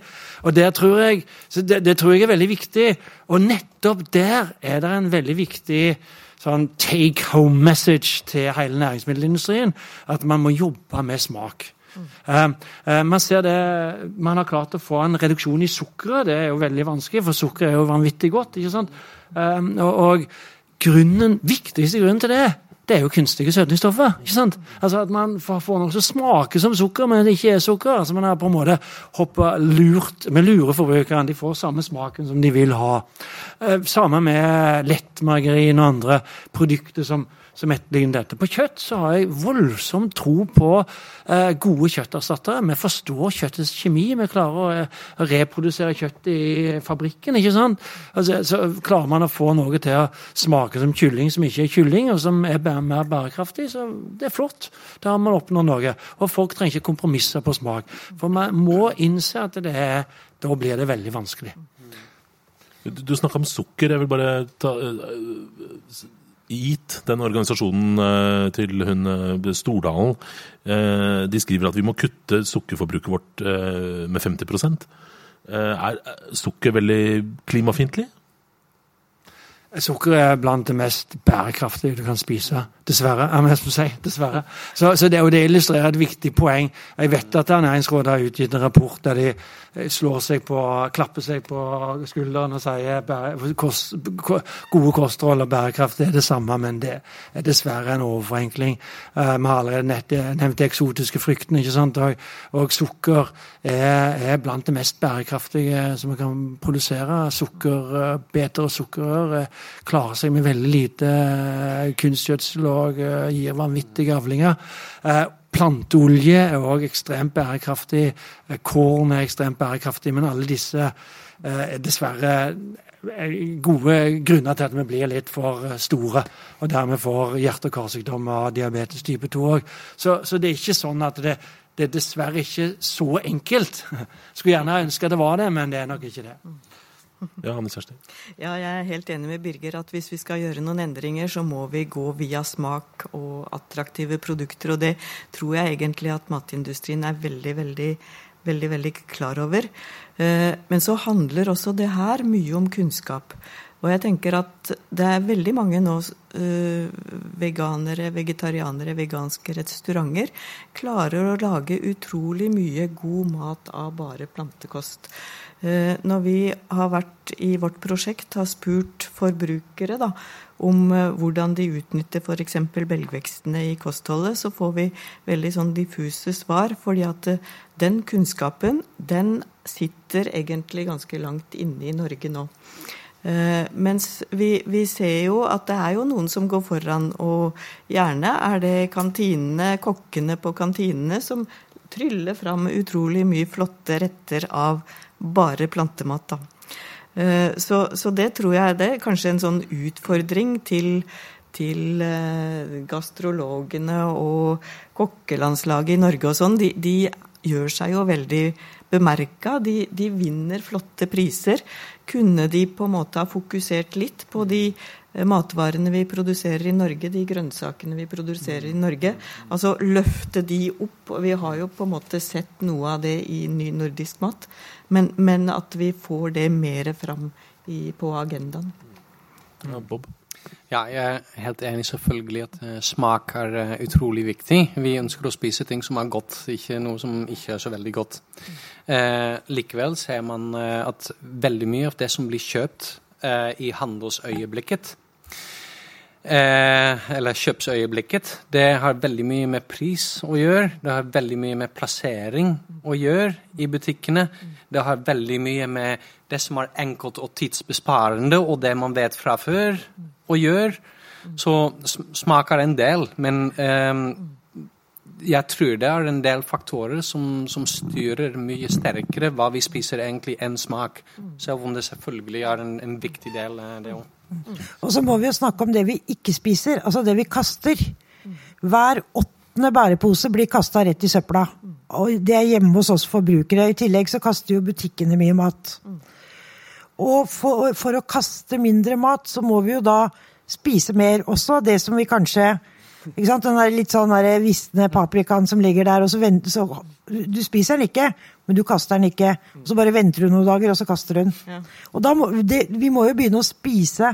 S3: Og der tror jeg, det, det tror jeg er veldig viktig. Og nettopp der er det en veldig viktig sånn take home message til hele næringsmiddelindustrien. At man må jobbe med smak. Mm. Uh, man ser det, man har klart å få en reduksjon i sukkeret. Det er jo veldig vanskelig, for sukker er jo vanvittig godt. ikke sant? Uh, og, og grunnen, viktigste grunnen til det det er jo kunstige søtningsstoffer. ikke sant? Altså At man får noe som smaker som sukker, men det ikke er sukker. altså Man har på en måte hoppa lurt med lurer forbrukerne. De får samme smaken som de vil ha. Eh, samme med lettmargarin og andre produkter som som etterligner dette. På kjøtt så har jeg voldsom tro på eh, gode kjøtterstattere. Vi forstår kjøttets kjemi. Vi klarer å, eh, reprodusere kjøtt i fabrikken. ikke sant? Altså, så klarer man å få noe til å smake som kylling som ikke er kylling, og som er mer bærekraftig. Så det er flott. Da har man oppnådd noe. Og folk trenger ikke kompromisser på smak. For man må innse at det er Da blir det veldig vanskelig.
S1: Du, du snakka om sukker. Jeg vil bare ta uh, Gitt den organisasjonen uh, til hun uh, Stordalen, de skriver at vi må kutte sukkerforbruket vårt med 50% Er sukker veldig klimafiendtlig?
S3: Sukker er blant det mest bærekraftige du kan spise. Dessverre. er jeg si. Dessverre. Så, så det, det, illustrerer et viktig poeng. Jeg vet at Ernæringsrådet har utgitt en rapport der de eh, slår seg på, klapper seg på skulderen og sier kost, gode kosthold og bærekraft er det samme, men det er dessverre en overforenkling. Uh, vi har allerede nevnt de eksotiske fruktene, ikke sant? Og, og sukker er, er, blant det mest bærekraftige som vi kan produsere. Sukkerbeter og sukkerrør klarer seg med veldig lite kunstgjødsel og eh, gir vanvittige avlinger. Eh, planteolje er òg ekstremt bærekraftig. Eh, korn er ekstremt bærekraftig. Men alle disse er dessverre gode grunner til at vi blir litt for store, og dermed får hjerte- og karsykdommer og diabetes type 2 òg. Så, så, det er ikke sånn at det, det er dessverre ikke så enkelt. Skulle gjerne ønske det var det, men det er nok ikke det.
S1: Ja, Hanne Kjersti.
S2: Ja, jeg er helt enig med Birger at hvis vi skal gjøre noen endringer, så må vi gå via smak og attraktive produkter. Og det tror jeg egentlig at matindustrien er veldig, veldig, veldig, veldig klar over. Eh, men så handler også det her mye om kunnskap. Og jeg tenker at det er veldig mange nå uh, veganere, vegetarianere, veganske restauranter klarer å lage utrolig mye god mat av bare plantekost. Uh, når vi har vært i vårt prosjekt, har spurt forbrukere da, om uh, hvordan de utnytter f.eks. belgvekstene i kostholdet, så får vi veldig sånn diffuse svar. fordi at den kunnskapen, den sitter egentlig ganske langt inne i Norge nå. Mens vi, vi, ser jo at det er jo noen som går foran, og gjerne er det kantinene, kokkene på kantinene, som tryller fram utrolig mye flotte retter av bare plantemat. da. Uh, så, så, det tror jeg det er kanskje en sånn utfordring til, til uh, gastrologene og kokkelandslaget i Norge og sånn. De, de gjør seg jo veldig bemerka. De, de, vinner flotte priser. Kunne de på en måte ha fokusert litt på de eh, matvarene vi produserer i Norge, de grønnsakene vi produserer i Norge? Altså løfte de opp. og Vi har jo på en måte sett noe av det i ny nordisk mat. Men, men at vi får det mer fram i, på agendaen.
S1: Ja, Bob?
S4: Ja, jeg er helt enig selvfølgelig at uh, smak er uh, utrolig viktig. Vi ønsker å spise ting som er godt, ikke noe som ikke er så veldig godt. Eh, likevel ser man at veldig mye av det som blir kjøpt i handelsøyeblikket, eller kjøpsøyeblikket, det har veldig mye med pris å gjøre. Det har veldig mye med plassering å gjøre i butikkene. Det har veldig mye med det som er enkelt og tidsbesparende, og det man vet fra før å gjøre. Så smaker en del, men eh, jeg tror det er en del faktorer som, som, styrer mye sterkere hva vi spiser egentlig enn smak. Selv om det selvfølgelig er en, en viktig del, det òg.
S5: Og så må vi jo snakke om det vi ikke spiser, altså det vi kaster. Hver åttende bærepose blir kasta rett i søpla. Og det er hjemme hos oss forbrukere. I tillegg så kaster jo butikkene mye mat. Og for, for, å kaste mindre mat, så må vi jo da spise mer også. Det som vi kanskje ikke sant? Den der litt sånn der visne paprikaen som ligger der, og så venter så, Du spiser den ikke, men du kaster den ikke. Og så bare venter du noen dager, og så kaster du den. Ja. Og da må, det, vi må jo begynne å spise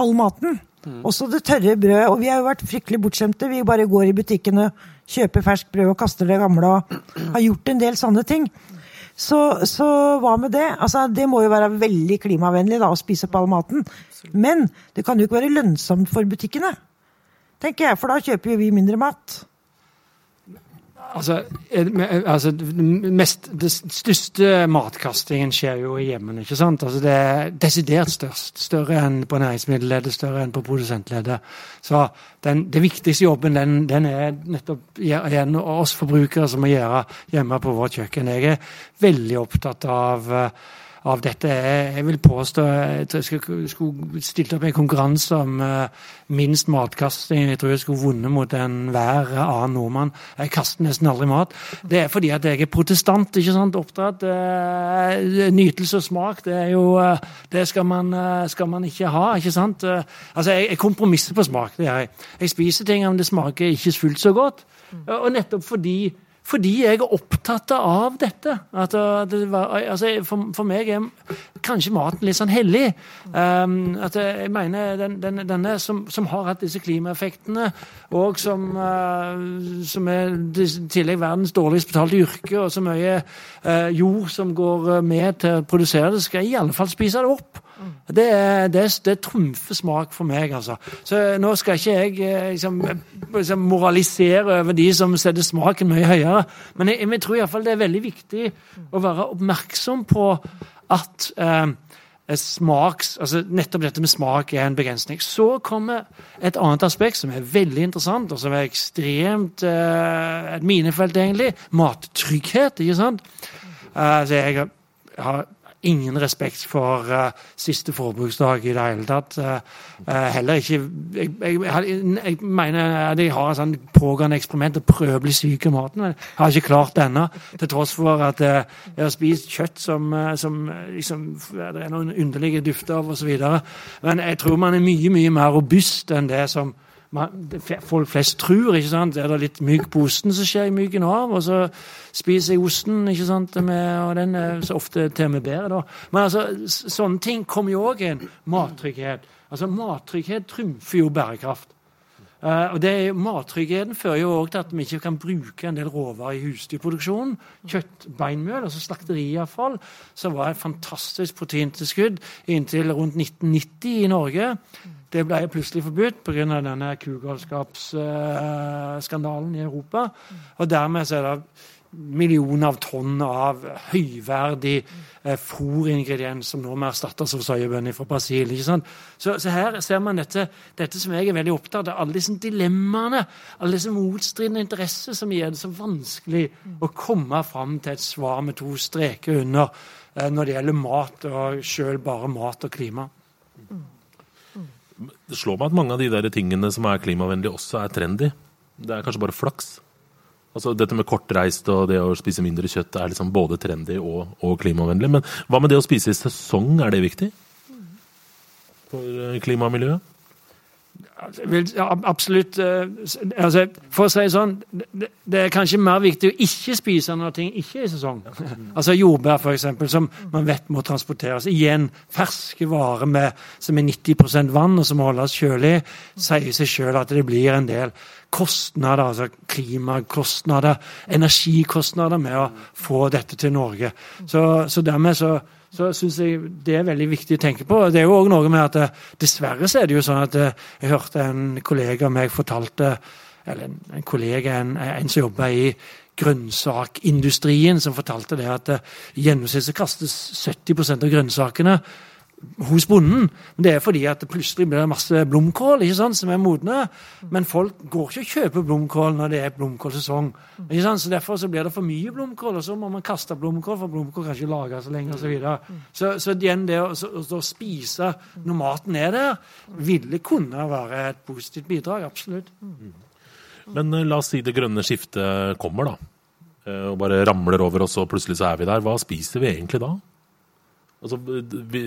S5: all maten. Mm. Også det tørre brødet. Og vi har jo vært fryktelig bortskjemte. Vi bare går i butikken og kjøper ferskt brød og kaster det gamle og har gjort en del sånne ting. Så, så, hva med det? Altså, det må jo være veldig klimavennlig da, å spise opp all maten. Men det kan jo ikke være lønnsomt for butikkene, tenker jeg, for da kjøper jo vi mindre mat.
S3: Altså, altså mest, det største matkastingen skjer jo i hjemmene. ikke sant? Altså, det er desidert størst. Større enn på næringsmiddelleddet, større enn på produsentleddet. Så den, det viktigste jobben den, den er nettopp igjen oss forbrukere som må gjøre hjemme på vårt kjøkken. Jeg er veldig opptatt av av dette. Jeg, vil påstå at jeg skulle, stilt opp i en konkurranse om uh, minst matkasting. Jeg tror jeg skulle vunnet mot enhver annen nordmann. Jeg kaster nesten aldri mat. Det er fordi at jeg er protestant, ikke sant? oppdratt. Uh, nytelse og smak, det er jo uh, Det skal man, skal man, ikke ha, ikke sant? altså, jeg, jeg kompromisser på smak, det gjør jeg. Jeg spiser ting om det smaker ikke fullt så godt. Og nettopp fordi fordi jeg er opptatt av dette. At uh, det var, altså, for, for, meg er kanskje maten litt sånn hellig. Um, at jeg mener den, den, denne som, som, har hatt disse klimaeffektene, og som, uh, som er i tillegg verdens dårligst betalte yrke, og så mye uh, jord som går med til å produsere det, skal i alle fall spise det opp. Det, det, det trumfer smak for meg, altså. Så nå skal ikke jeg eh, liksom, liksom moralisere over de som setter smaken mye høyere, men jeg, jeg tror iallfall det er veldig viktig å være oppmerksom på at eh, smaks, altså nettopp dette med smak er en begrensning. Så kommer et annet aspekt som er veldig interessant, og som er ekstremt eh, et minefelt, egentlig. Mattrygghet, ikke sant? Uh, jeg har ingen respekt for uh, siste forbruksdag i det hele tatt. Uh, uh, heller ikke jeg, jeg, jeg, mener at jeg har et sånn pågående eksperiment å prøve å bli syk i maten. Men jeg har ikke klart det ennå, til tross for at jeg har spist kjøtt som, som liksom, det er noen underlige dufter av osv. Men jeg tror man er mye, mye mer robust enn det som folk flest tror. ikke sant? Er det litt mygg på osten, så skjer myggen av. Og så spiser jeg osten, ikke sant? Med, og den er så ofte til og med bedre, da. Men altså, sånne ting kommer jo òg inn. mattrygghet. Altså, Mattrygghet trumfer jo bærekraft. Uh, og det, Mattryggheten fører jo òg til at vi ikke kan bruke en del råvarer i husdyrproduksjonen. Kjøtt, beinmjøl, altså slakteriavfall, som var et fantastisk proteintilskudd inntil rundt 1990 i Norge. Det ble plutselig forbudt pga. denne kugalskapsskandalen i Europa. Og dermed så er det millioner av tonn av høyverdig eh, fôringrediens som nå må erstattes av soyabønner fra Brasil. ikke sant? Så, så, her ser man dette, dette som jeg er veldig opptatt av, alle disse dilemmaene, alle disse motstridende interesser som gjør det så vanskelig å komme fram til et svar med to streker under eh, når det gjelder mat, og sjøl bare mat og klima.
S1: Det slår meg at mange av de der tingene som er klimavennlige, også er trendy. Det er kanskje bare flaks. Altså Dette med kortreist og det å spise mindre kjøtt er liksom både trendy og, og klimavennlig. Men hva med det å spise i sesong, er det viktig? For eh, klima og miljøet?
S3: Ja, absolutt. Eh, altså, for å si det sånn, det er kanskje mer viktig å ikke spise når ting ikke er i sesong. Altså Jordbær, f.eks., som man vet må transporteres. Igjen ferske varer med, som er 90% vann, og som må holdes kjølig, sier seg sjøl at det blir en del kostnader, altså klimakostnader, energikostnader med å få dette til Norge. Så, så dermed så så syns jeg det er veldig viktig å tenke på. Det er jo òg noe med at eh, dessverre så er det jo sånn at eh, jeg hørte en kollega av meg fortalte Eller en, kollega, en, en som jobber i grønnsakindustrien, som fortalte det at eh, i gjennomsnitt så kastes 70% av grønnsakene hos bonden. Men det er fordi at det plutselig blir masse blomkål ikke sant, som er modne. Men folk går ikke og kjøper blomkål når det er blomkålsesong. Ikke sant? Så Derfor så blir det for mye blomkål, og så må man kaste blomkål, for blomkål kan ikke lagres lenge osv. Så, videre. så Så igjen det å, å, spise når maten er der, ville kunne være et positivt bidrag. Absolutt.
S1: Men eh, la oss si det grønne skiftet kommer, da. Eh, og bare ramler over og så plutselig så er vi der. Hva spiser vi egentlig da? Altså, vi,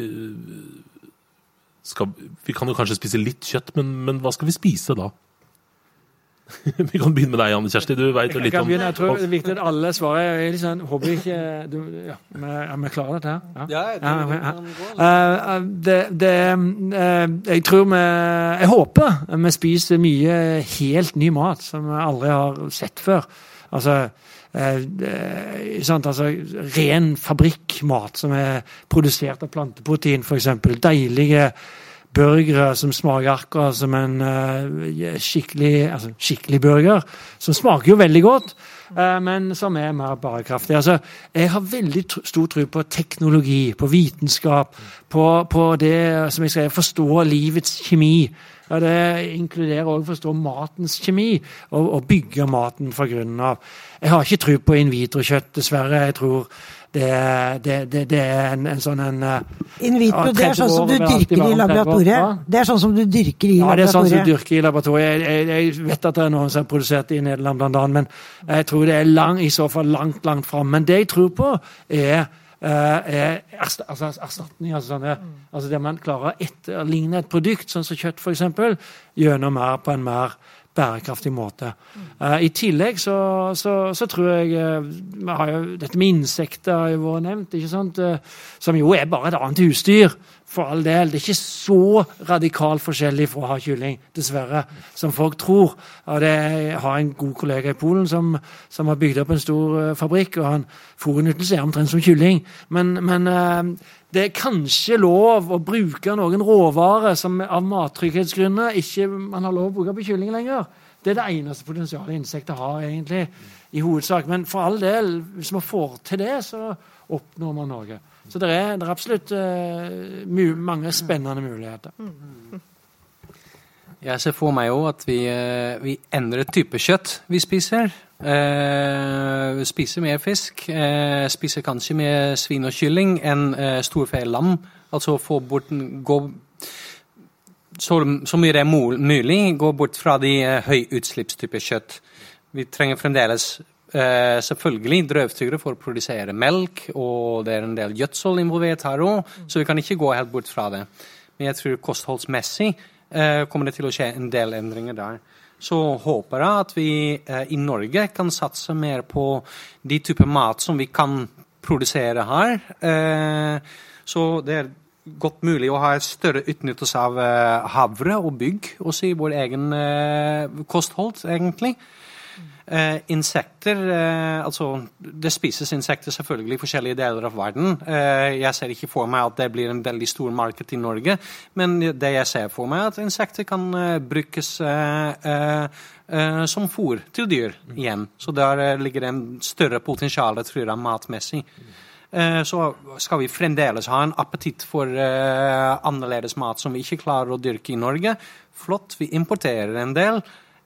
S1: skal, vi kan jo kanskje spise litt kjøtt, men, men hva skal vi spise da? vi kan begynne med deg, Anne Kjersti. Du vet jo litt om
S3: Jeg tror det er viktig at alle svarer. Jeg er sånn, håper ikke du, ja, Er vi klare dette her?
S4: Ja, jeg tror ja,
S3: uh, det, det uh, Jeg tror vi Jeg håper vi spiser mye helt ny mat som vi aldri har sett før. Altså Eh, sant, altså, ren fabrikkmat som er produsert av planteprotein, f.eks. Deilige burgere som smaker akkurat som en eh, skikkelig, altså, skikkelig burger. Som smaker jo veldig godt, eh, men som er mer bærekraftig. Altså, jeg har veldig stor tro på teknologi, på vitenskap, på, på det som jeg skal forstå livets kjemi. Ja, det inkluderer òg å forstå matens kjemi, og, og bygge maten fra grunnen av. Jeg har ikke tro på in vitro-kjøtt, dessverre. Jeg tror det, det, det, det er en, en sånn en
S5: In vitro, det er sånn som du dyrker i laboratoriet? Det er sånn som du dyrker i laboratoriet?
S3: Ja, det er sånn som du dyrker i laboratoriet. Jeg, jeg, jeg vet at det er noen som har produsert i Nederland, blant annet, men jeg tror det er lang, i så fall langt, langt fram. Men det jeg tror på, er er altså erstatning. Altså, sånne, altså det man klarer å etterligne et produkt, sånn som kjøtt f.eks., gjennom mer på en mer bærekraftig måte. Eh, I tillegg så, så, så, tror jeg eh, har jo dette med insekter har jo vært nevnt? Uh, som jo er bare et annet husdyr. For all del. Det er ikke så radikalt forskjellig fra å ha kylling, dessverre, som folk tror. Og det, jeg har en god kollega i Polen som, som har bygd opp en stor fabrikk, og han fôrutnyttelse er omtrent som kylling. Men, men det er kanskje lov å bruke noen råvarer som av mattrygghetsgrunner ikke man har lov å bruke på kylling lenger. Det er det eneste potensialet insekter har, egentlig, i hovedsak. Men for all del, hvis man får til det, så oppnår man noe. Så det er, det er absolutt uh, mange spennende muligheter.
S4: Jeg ser for meg òg at vi, uh, vi endrer type kjøtt vi spiser. Eh, spiser mer fisk. Eh, spiser kanskje mer svin og kylling enn eh, storfe lam. Altså få bort gå, så, så, mye det er mulig, gå bort fra de eh, høyutslippstyper kjøtt. Vi trenger fremdeles eh, selvfølgelig drøvtyggere for å produsere melk, og det er en del gjødsel involvert her òg, så vi kan ikke gå helt bort fra det. Men jeg tror kostholdsmessig eh, kommer det til å skje en del endringer der så håper jeg at vi eh, i Norge kan satse mer på de typer mat som vi kan produsere her. Så det er godt mulig å ha et større utnyttelse av havre og bygg også i vår egen kosthold, egentlig. Eh, insekter eh, Altså, det spises insekter selvfølgelig i forskjellige deler av verden. Eh, jeg ser ikke for meg at det blir en veldig stor marked i Norge, men det jeg ser for meg, er at insekter kan eh, brukes eh, eh, som fôr til dyr igjen. Så der ligger det en større potensial, tror jeg, matmessig. Så skal vi fremdeles ha en appetitt for annerledes mat som vi ikke klarer å dyrke i Norge. Flott, vi importerer en del.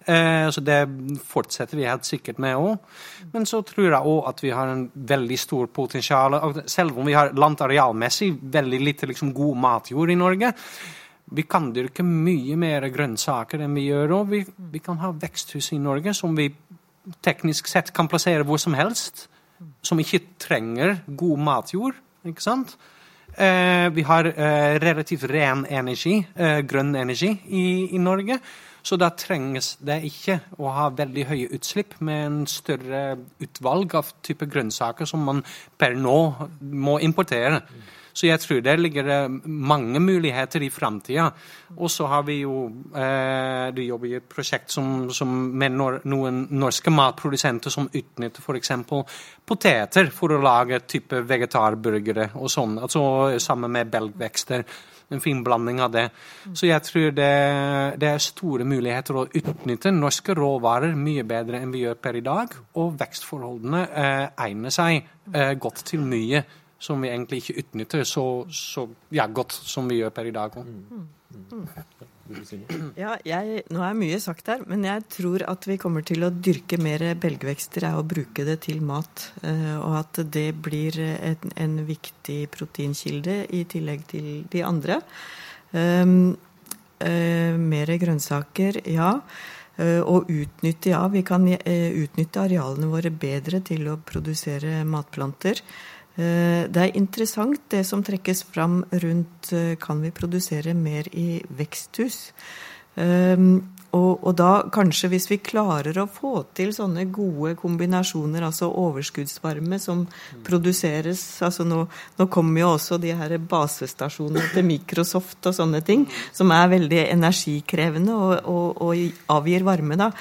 S4: Eh, så det fortsetter vi helt sikkert med òg. Men så tror jeg òg at vi har en veldig stor potensial. Selv om vi har landarealmessig veldig lite liksom, god matjord i Norge. Vi kan dyrke mye mer grønnsaker enn vi gjør Og Vi, vi, kan ha veksthus i Norge som vi teknisk sett kan plassere hvor som helst. Som ikke trenger god matjord. ikke sant? Eh, vi har eh, relativt ren energi, eh, grønn energi, i, i Norge. Så da trenges det ikke å ha veldig høye utslipp med en større utvalg av type grønnsaker som man per nå må importere. Så jeg tror det ligger mange muligheter i framtida. Og så har vi jo eh, Du jobber i et prosjekt som, som med noen norske matprodusenter som utnytter f.eks. poteter for å lage type vegetarburgere og sånn. Altså sammen med belgvekster en fin blanding av det. Så jeg tror det, det, er store muligheter å utnytte norske råvarer mye bedre enn vi gjør per i dag. Og vekstforholdene eh, egner seg eh, godt til mye som vi egentlig ikke utnytter så, så ja, godt som vi gjør per i dag. Mm.
S2: Mm. Ja, jeg, nå er mye sagt her, men jeg tror at vi kommer til å dyrke mer belgvekster og bruke det til mat. Eh, og at det blir en, en viktig proteinkilde i tillegg til de andre. Um, uh, mer grønnsaker, ja. Uh, og utnytte, ja. Vi kan uh, utnytte arealene våre bedre til å produsere matplanter. Eh, det er interessant det som trekkes fram rundt eh, kan vi produsere mer i veksthus. Ehm, og, og, da kanskje hvis vi klarer å få til sånne gode kombinasjoner, altså overskuddsvarme som produseres altså nå, nå kommer jo også de her basestasjonene til Microsoft og sånne ting, som er veldig energikrevende og, og, og avgir varme, da.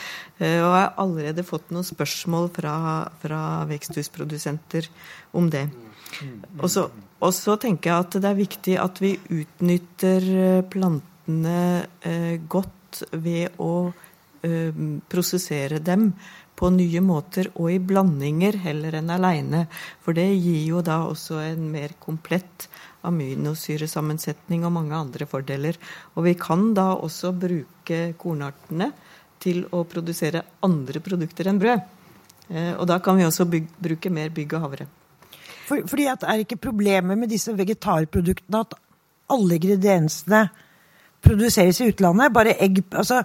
S2: Eh, og jeg har allerede fått noen spørsmål fra, fra veksthusprodusenter om det. Og så, og så tenker jeg at det er viktig at vi utnytter eh, plantene eh, godt ved å eh, prosessere dem på nye måter og i blandinger heller enn aleine. For det gir jo da også en mer komplett aminosyresammensetning og mange andre fordeler. Og vi kan da også bruke kornartene til å produsere andre produkter enn brød. Eh, og da kan vi også bygge, bruke mer bygg og havre.
S5: For, fordi at Er ikke problemet med disse vegetarproduktene at alle ingrediensene produseres i utlandet? Bare egg altså,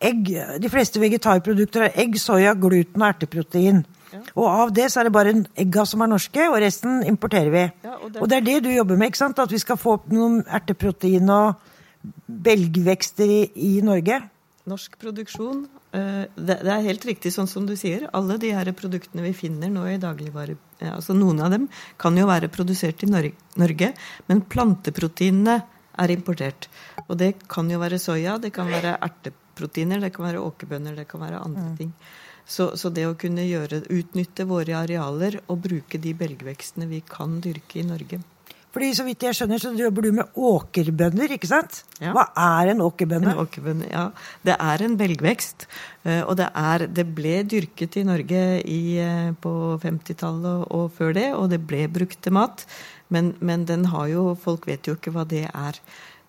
S5: egg, De fleste vegetarprodukter er egg, soya, gluten og erteprotein. Ja. Og av det så er det bare egga som er norske, og resten importerer vi. Ja, og, det... og, det... er det du jobber med, ikke sant? At vi skal få opp noen erteprotein og belgvekster i, i Norge?
S2: Norsk produksjon. Eh, det er helt riktig sånn som du sier. Alle de her produktene vi finner nå i dagligvare altså Noen av dem kan jo være produsert i Norge, men planteproteinene er importert. Og det kan jo være soya, det kan være erteproteiner, det kan være åkerbønner, det kan være andre mm. ting. Så, så, det å kunne gjøre, utnytte våre arealer og bruke de belgvekstene vi kan dyrke i Norge.
S5: Fordi så vidt jeg skjønner, så jobber du med åkerbønner, ikke sant? Ja. Hva er en åkerbønne?
S2: En åkerbønne, ja. Det er en belgvekst. Eh, og det, er, det ble dyrket i Norge i, eh, på 50-tallet og før det, og det ble brukt til mat. Men, men, den har jo Folk vet jo ikke hva det er.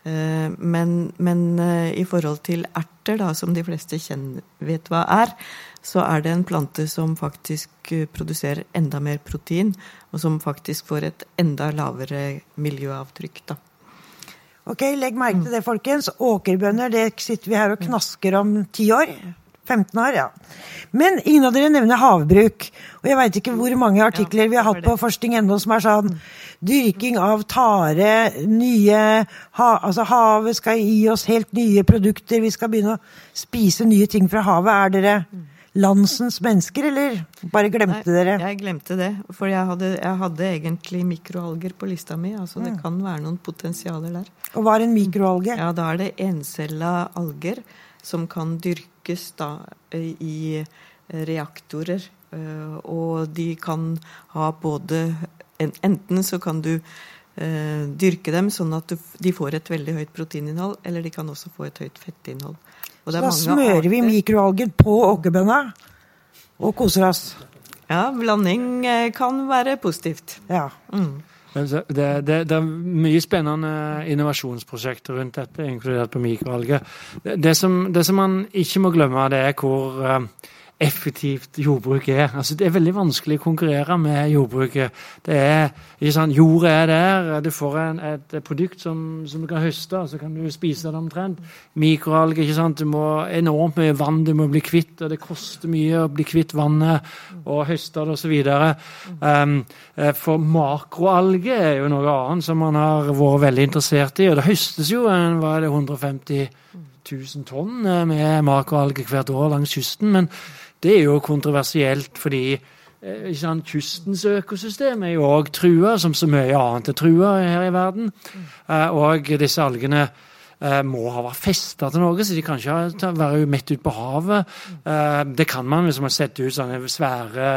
S2: Eh, men, men i forhold til erter, da, som de fleste kjenner, vet hva er, så er det en plante som faktisk eh, produserer enda mer protein, og som faktisk får et enda lavere miljøavtrykk. da.
S5: Ok, Legg merke til det, folkens. Åkerbønner det sitter vi her og knasker om ti år. 15 år, ja. Men ingen av dere nevner havbruk. Og jeg veit ikke hvor mange artikler vi har hatt på forskning.no som er sånn Dyrking av tare, nye ha, Altså havet skal gi oss helt nye produkter, vi skal begynne å spise nye ting fra havet. Er dere landsens mennesker, eller bare glemte Nei, dere?
S2: Jeg glemte det. For jeg hadde, jeg hadde egentlig mikroalger på lista mi. altså Det mm. kan være noen potensialer der.
S5: Og hva er en mikroalge?
S2: Ja, Da er det encella alger som kan dyrkes da i reaktorer. Eh, og de kan ha både Enten så kan du eh, dyrke dem sånn at de får et veldig høyt proteininnhold, eller de kan også få et høyt fettinnhold.
S5: Så da smører vi mikroalger på åkerbønna og koser oss.
S2: Ja, blanding eh, kan være positivt.
S5: Ja.
S3: Mm. Det, det, det, er mye spennende innovasjonsprosjekter rundt dette, inkludert på mikroalger. Det, som, det som man ikke må glemme, det er hvor uh, effektivt jordbruk er. Altså, det er veldig vanskelig å konkurrere med jordbruket. Det er, ikke sant, Jorda er der, du får en, et produkt som, som, du kan høste, og så kan du spise det omtrent. Mikroalger, ikke sant? du må enormt mye vann du må bli kvitt, og det koster mye å bli kvitt vannet og høste det osv. Um, eh, for makroalger er jo noe annet som man har vært veldig interessert i, og det høstes jo en, hva er det, 150 000 tonn eh, med makroalger hvert år langs kysten. men det er jo kontroversielt fordi eh, sant, Kystens økosystem er jo òg trua, som så mye annet er trua her i verden. Eh, og disse algene må ha vært festa til noe, så de kan ikke være midt ute på havet. det kan man hvis man setter ut sånne svære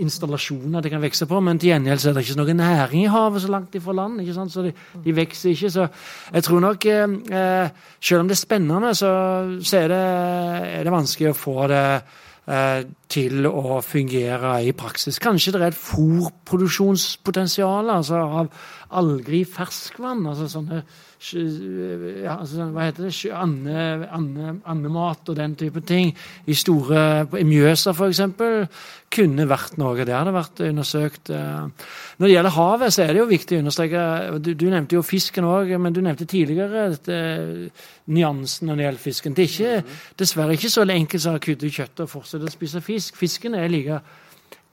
S3: installasjoner de kan vokse på, men til gjengjeld er det ikke noe næring i havet så langt ifra land. ikke sant, så de, de vokser ikke. Så jeg tror nok, selv om det er spennende, så, så er, det, er det vanskelig å få det Eh, til å fungere i praksis. Kanskje det er et fôrproduksjonspotensial altså av alger ferskvann. altså sånne ja, altså, hva heter det, ande, andemat og den type ting. I store, i Mjøsa f.eks. kunne vært noe. Det hadde vært undersøkt. Eh. Når det gjelder havet, så er det jo viktig å understreke Du, du nevnte jo fisken òg, men du nevnte tidligere dette, nyansen når det gjelder fisken. Det er ikke, dessverre ikke så enkelt som å kutte kjøttet og fortsette å spise fisk. Fisken er like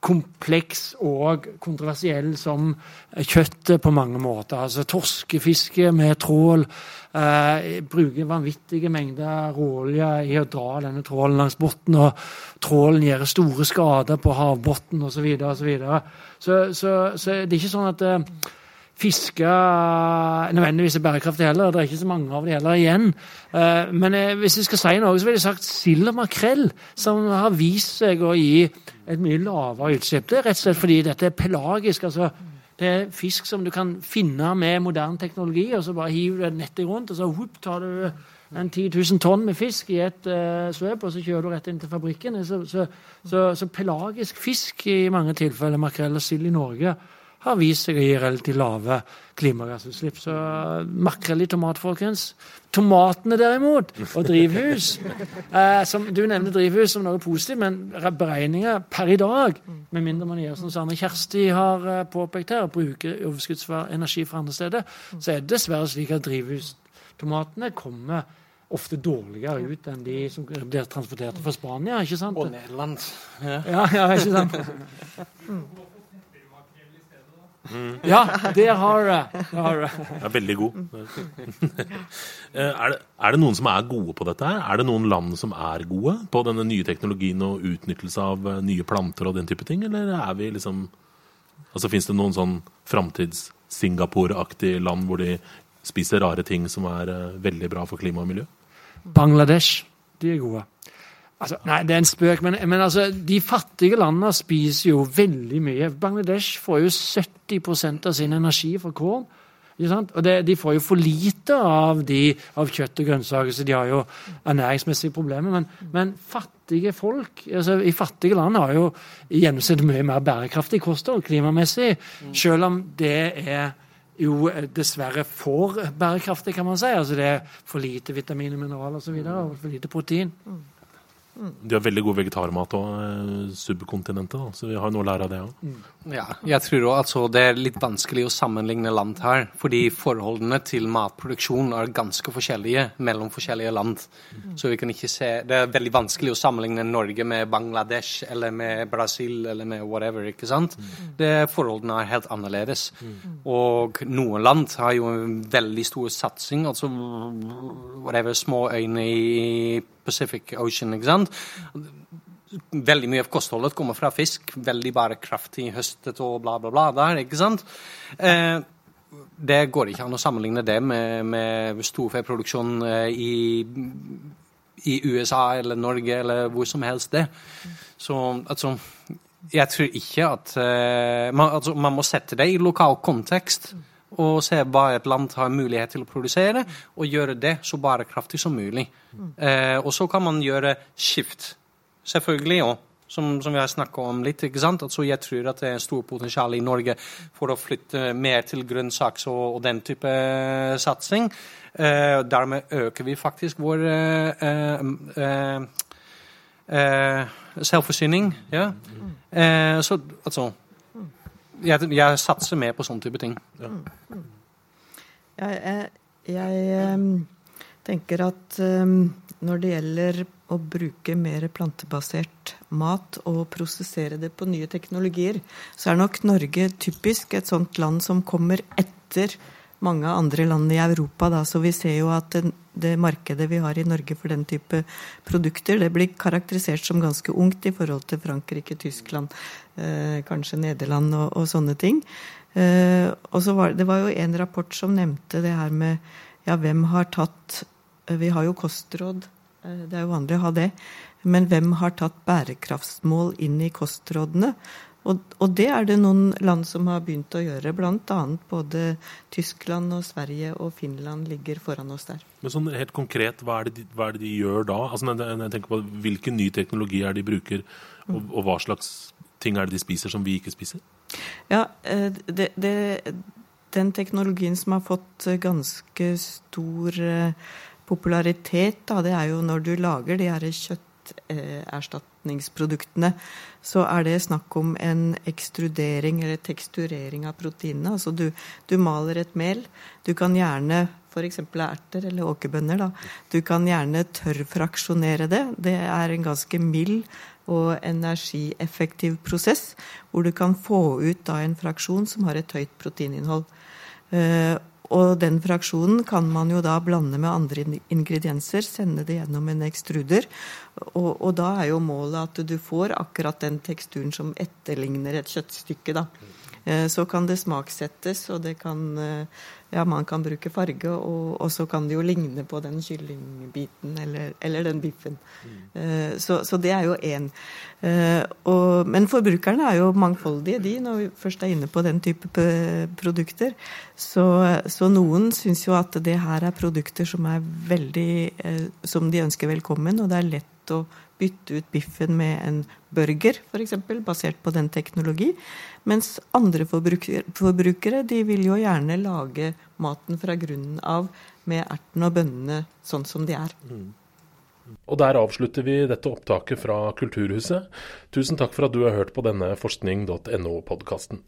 S3: kompleks og kontroversiell som kjøttet på mange måter. Altså Torskefiske med trål eh, bruker vanvittige mengder råolje i å dra denne trålen langs bunnen, og trålen gjør store skader på havbunnen osv. Så, videre, og så, videre. så, så, så det er ikke sånn at eh, fiske nødvendigvis er bærekraftig heller. Det er ikke så mange av de heller igjen. Eh, men eh, hvis jeg skal si noe, så vil jeg sagt sild og makrell, som har vist seg å gi et mye lavere utslipp. Det er rett og slett fordi dette er pelagisk. altså det er fisk som du kan finne med moderne teknologi, og så bare hiver du nettet rundt, og så whoop, tar du en 10 000 tonn med fisk i et uh, svøp, og så kjører du rett inn til fabrikken. Så, så, så, så, pelagisk fisk i mange tilfeller, makrell og sild i Norge, har vist seg å gi relativt lave klimagassutslipp. Så makrell i tomat, folkens. Tomatene derimot, og drivhus eh, som, Du nevner drivhus som noe positivt, men beregninger per i dag, med mindre man gjør som Sanne Kjersti har eh, påpekt her, og bruker overskuddsenergi fra andre steder, så er det dessverre slik at drivhustomatene kommer ofte dårligere ut enn de som blir transportert fra Spania. ikke sant?
S4: Og Nederland.
S3: Ja, ja, ja ikke sant? Mm. Ja, det har det.
S1: Det er veldig god. Eh, er det, er det, noen som er gode på dette? her? Er det noen land som er gode på denne nye teknologien og utnyttelse av eh, nye planter og den type ting, eller er vi liksom Altså Fins det noen sånn framtids-Singapore-aktige land hvor de spiser rare ting som er uh, veldig bra for klima og miljø?
S3: Bangladesh, de er gode. Altså, nei, det er en spøk, men, men altså, de fattige landene spiser jo veldig mye. Bangladesh får jo 70% av sin energi fra korn. Og det, De får jo for lite av, de, av kjøtt og grønnsaker, så de har jo ernæringsmessige problemer. Men, men fattige folk altså, i fattige land har jo i gjennomsnitt mye mer bærekraftig kosthold klimamessig, selv om det er jo dessverre for bærekraftig, kan man si. Altså Det er for lite vitamin og mineraler osv. Og, og for lite protein. Mm.
S1: De har veldig god vegetarmat òg, eh, subkontinentet. Så vi har noe å lære av det òg.
S4: Mm. Ja, jeg tror også, altså, det er litt vanskelig å sammenligne land her. Fordi forholdene til matproduksjon er ganske forskjellige mellom forskjellige land. Mm. Så vi kan ikke se Det er veldig vanskelig å sammenligne Norge med Bangladesh eller med Brasil eller med whatever. ikke sant? Det, forholdene er helt annerledes. Og noen land har jo en veldig stor satsing. altså whatever, Små øyne i Pacific Ocean. ikke sant? Veldig mye av kostholdet kommer fra fisk. Veldig bærekraftig høstet og bla, bla, bla der, ikke sant? Eh, det går ikke an å sammenligne det med, med storfeproduksjon eh, i, i, USA eller Norge eller hvor som helst det. Så altså Jeg tror ikke at eh, man, altså, man må sette det i lokal kontekst og se hva et land har mulighet til å produsere, og gjøre det så bærekraftig som mulig. Eh, og så kan man gjøre skift, selvfølgelig òg. Som, som, vi har snakka om litt. ikke sant? Altså, jeg tror at det er stor potensial i Norge for å flytte mer til grønnsaks og, og den type uh, satsing. Eh, dermed øker vi faktisk vår uh, selvforsyning. Ja. så altså jeg, jeg, satser mer på sånn type ting. Ja.
S2: Jeg, jeg, jeg, tenker at um, når det gjelder å bruke mer plantebasert mat og prosessere det på nye teknologier, så er nok Norge typisk et sånt land som kommer etter mange andre land i Europa. Da. Så vi ser jo at det, det, markedet vi har i Norge for den type produkter, det blir karakterisert som ganske ungt i forhold til Frankrike, Tyskland, eh, kanskje Nederland og, og sånne ting. Eh, og så var det var jo en rapport som nevnte det her med ja, hvem har tatt eh, Vi har jo kostråd, eh, det er jo vanlig å ha det. Men hvem har tatt bærekraftsmål inn i kostrådene? Og, og, det er det noen land som har begynt å gjøre, bl.a. både Tyskland og Sverige og Finland ligger foran oss der.
S1: Men sånn helt konkret, hva er det de, er det de gjør da? Altså, jeg tenker på Hvilken ny teknologi er det de bruker, og, og, hva slags ting er det de spiser som vi ikke spiser?
S2: Ja, eh, det, det, Den teknologien som har fått ganske stor eh, popularitet, da, det er jo når du lager de her kjøtterstatningsproduktene så er det snakk om en ekstrudering eller teksturering av proteinene. Altså du, du maler et mel. Du kan gjerne f.eks. erter eller åkerbønner. Da. Du kan gjerne tørrfraksjonere det. Det er en ganske mild og energieffektiv prosess, hvor du kan få ut da en fraksjon som har et høyt proteininnhold. Og den fraksjonen kan man jo da blande med andre ingredienser, sende det gjennom en ekstruder. Og, og da er jo målet at du får akkurat den teksturen som etterligner et kjøttstykke. da. Eh, så kan det smaksettes, og det kan eh, ja, man kan bruke farge, og, og, så kan det jo ligne på den kyllingbiten eller, eller den biffen. Mm. Uh, så, så, det er jo én. Uh, men forbrukerne er jo mangfoldige, de, når vi først er inne på den type produkter. Så, så noen syns jo at det her er produkter som er veldig uh, Som de ønsker velkommen, og det er lett å bytte ut biffen med en burger, f.eks., basert på den teknologi. Mens andre forbrukere, forbrukere de vil jo gjerne lage maten fra grunnen av med ertene og bønnene sånn som de er. Mm.
S1: Og der avslutter vi dette opptaket fra Kulturhuset. Tusen takk for at du har hørt på denne forskning.no-podkasten.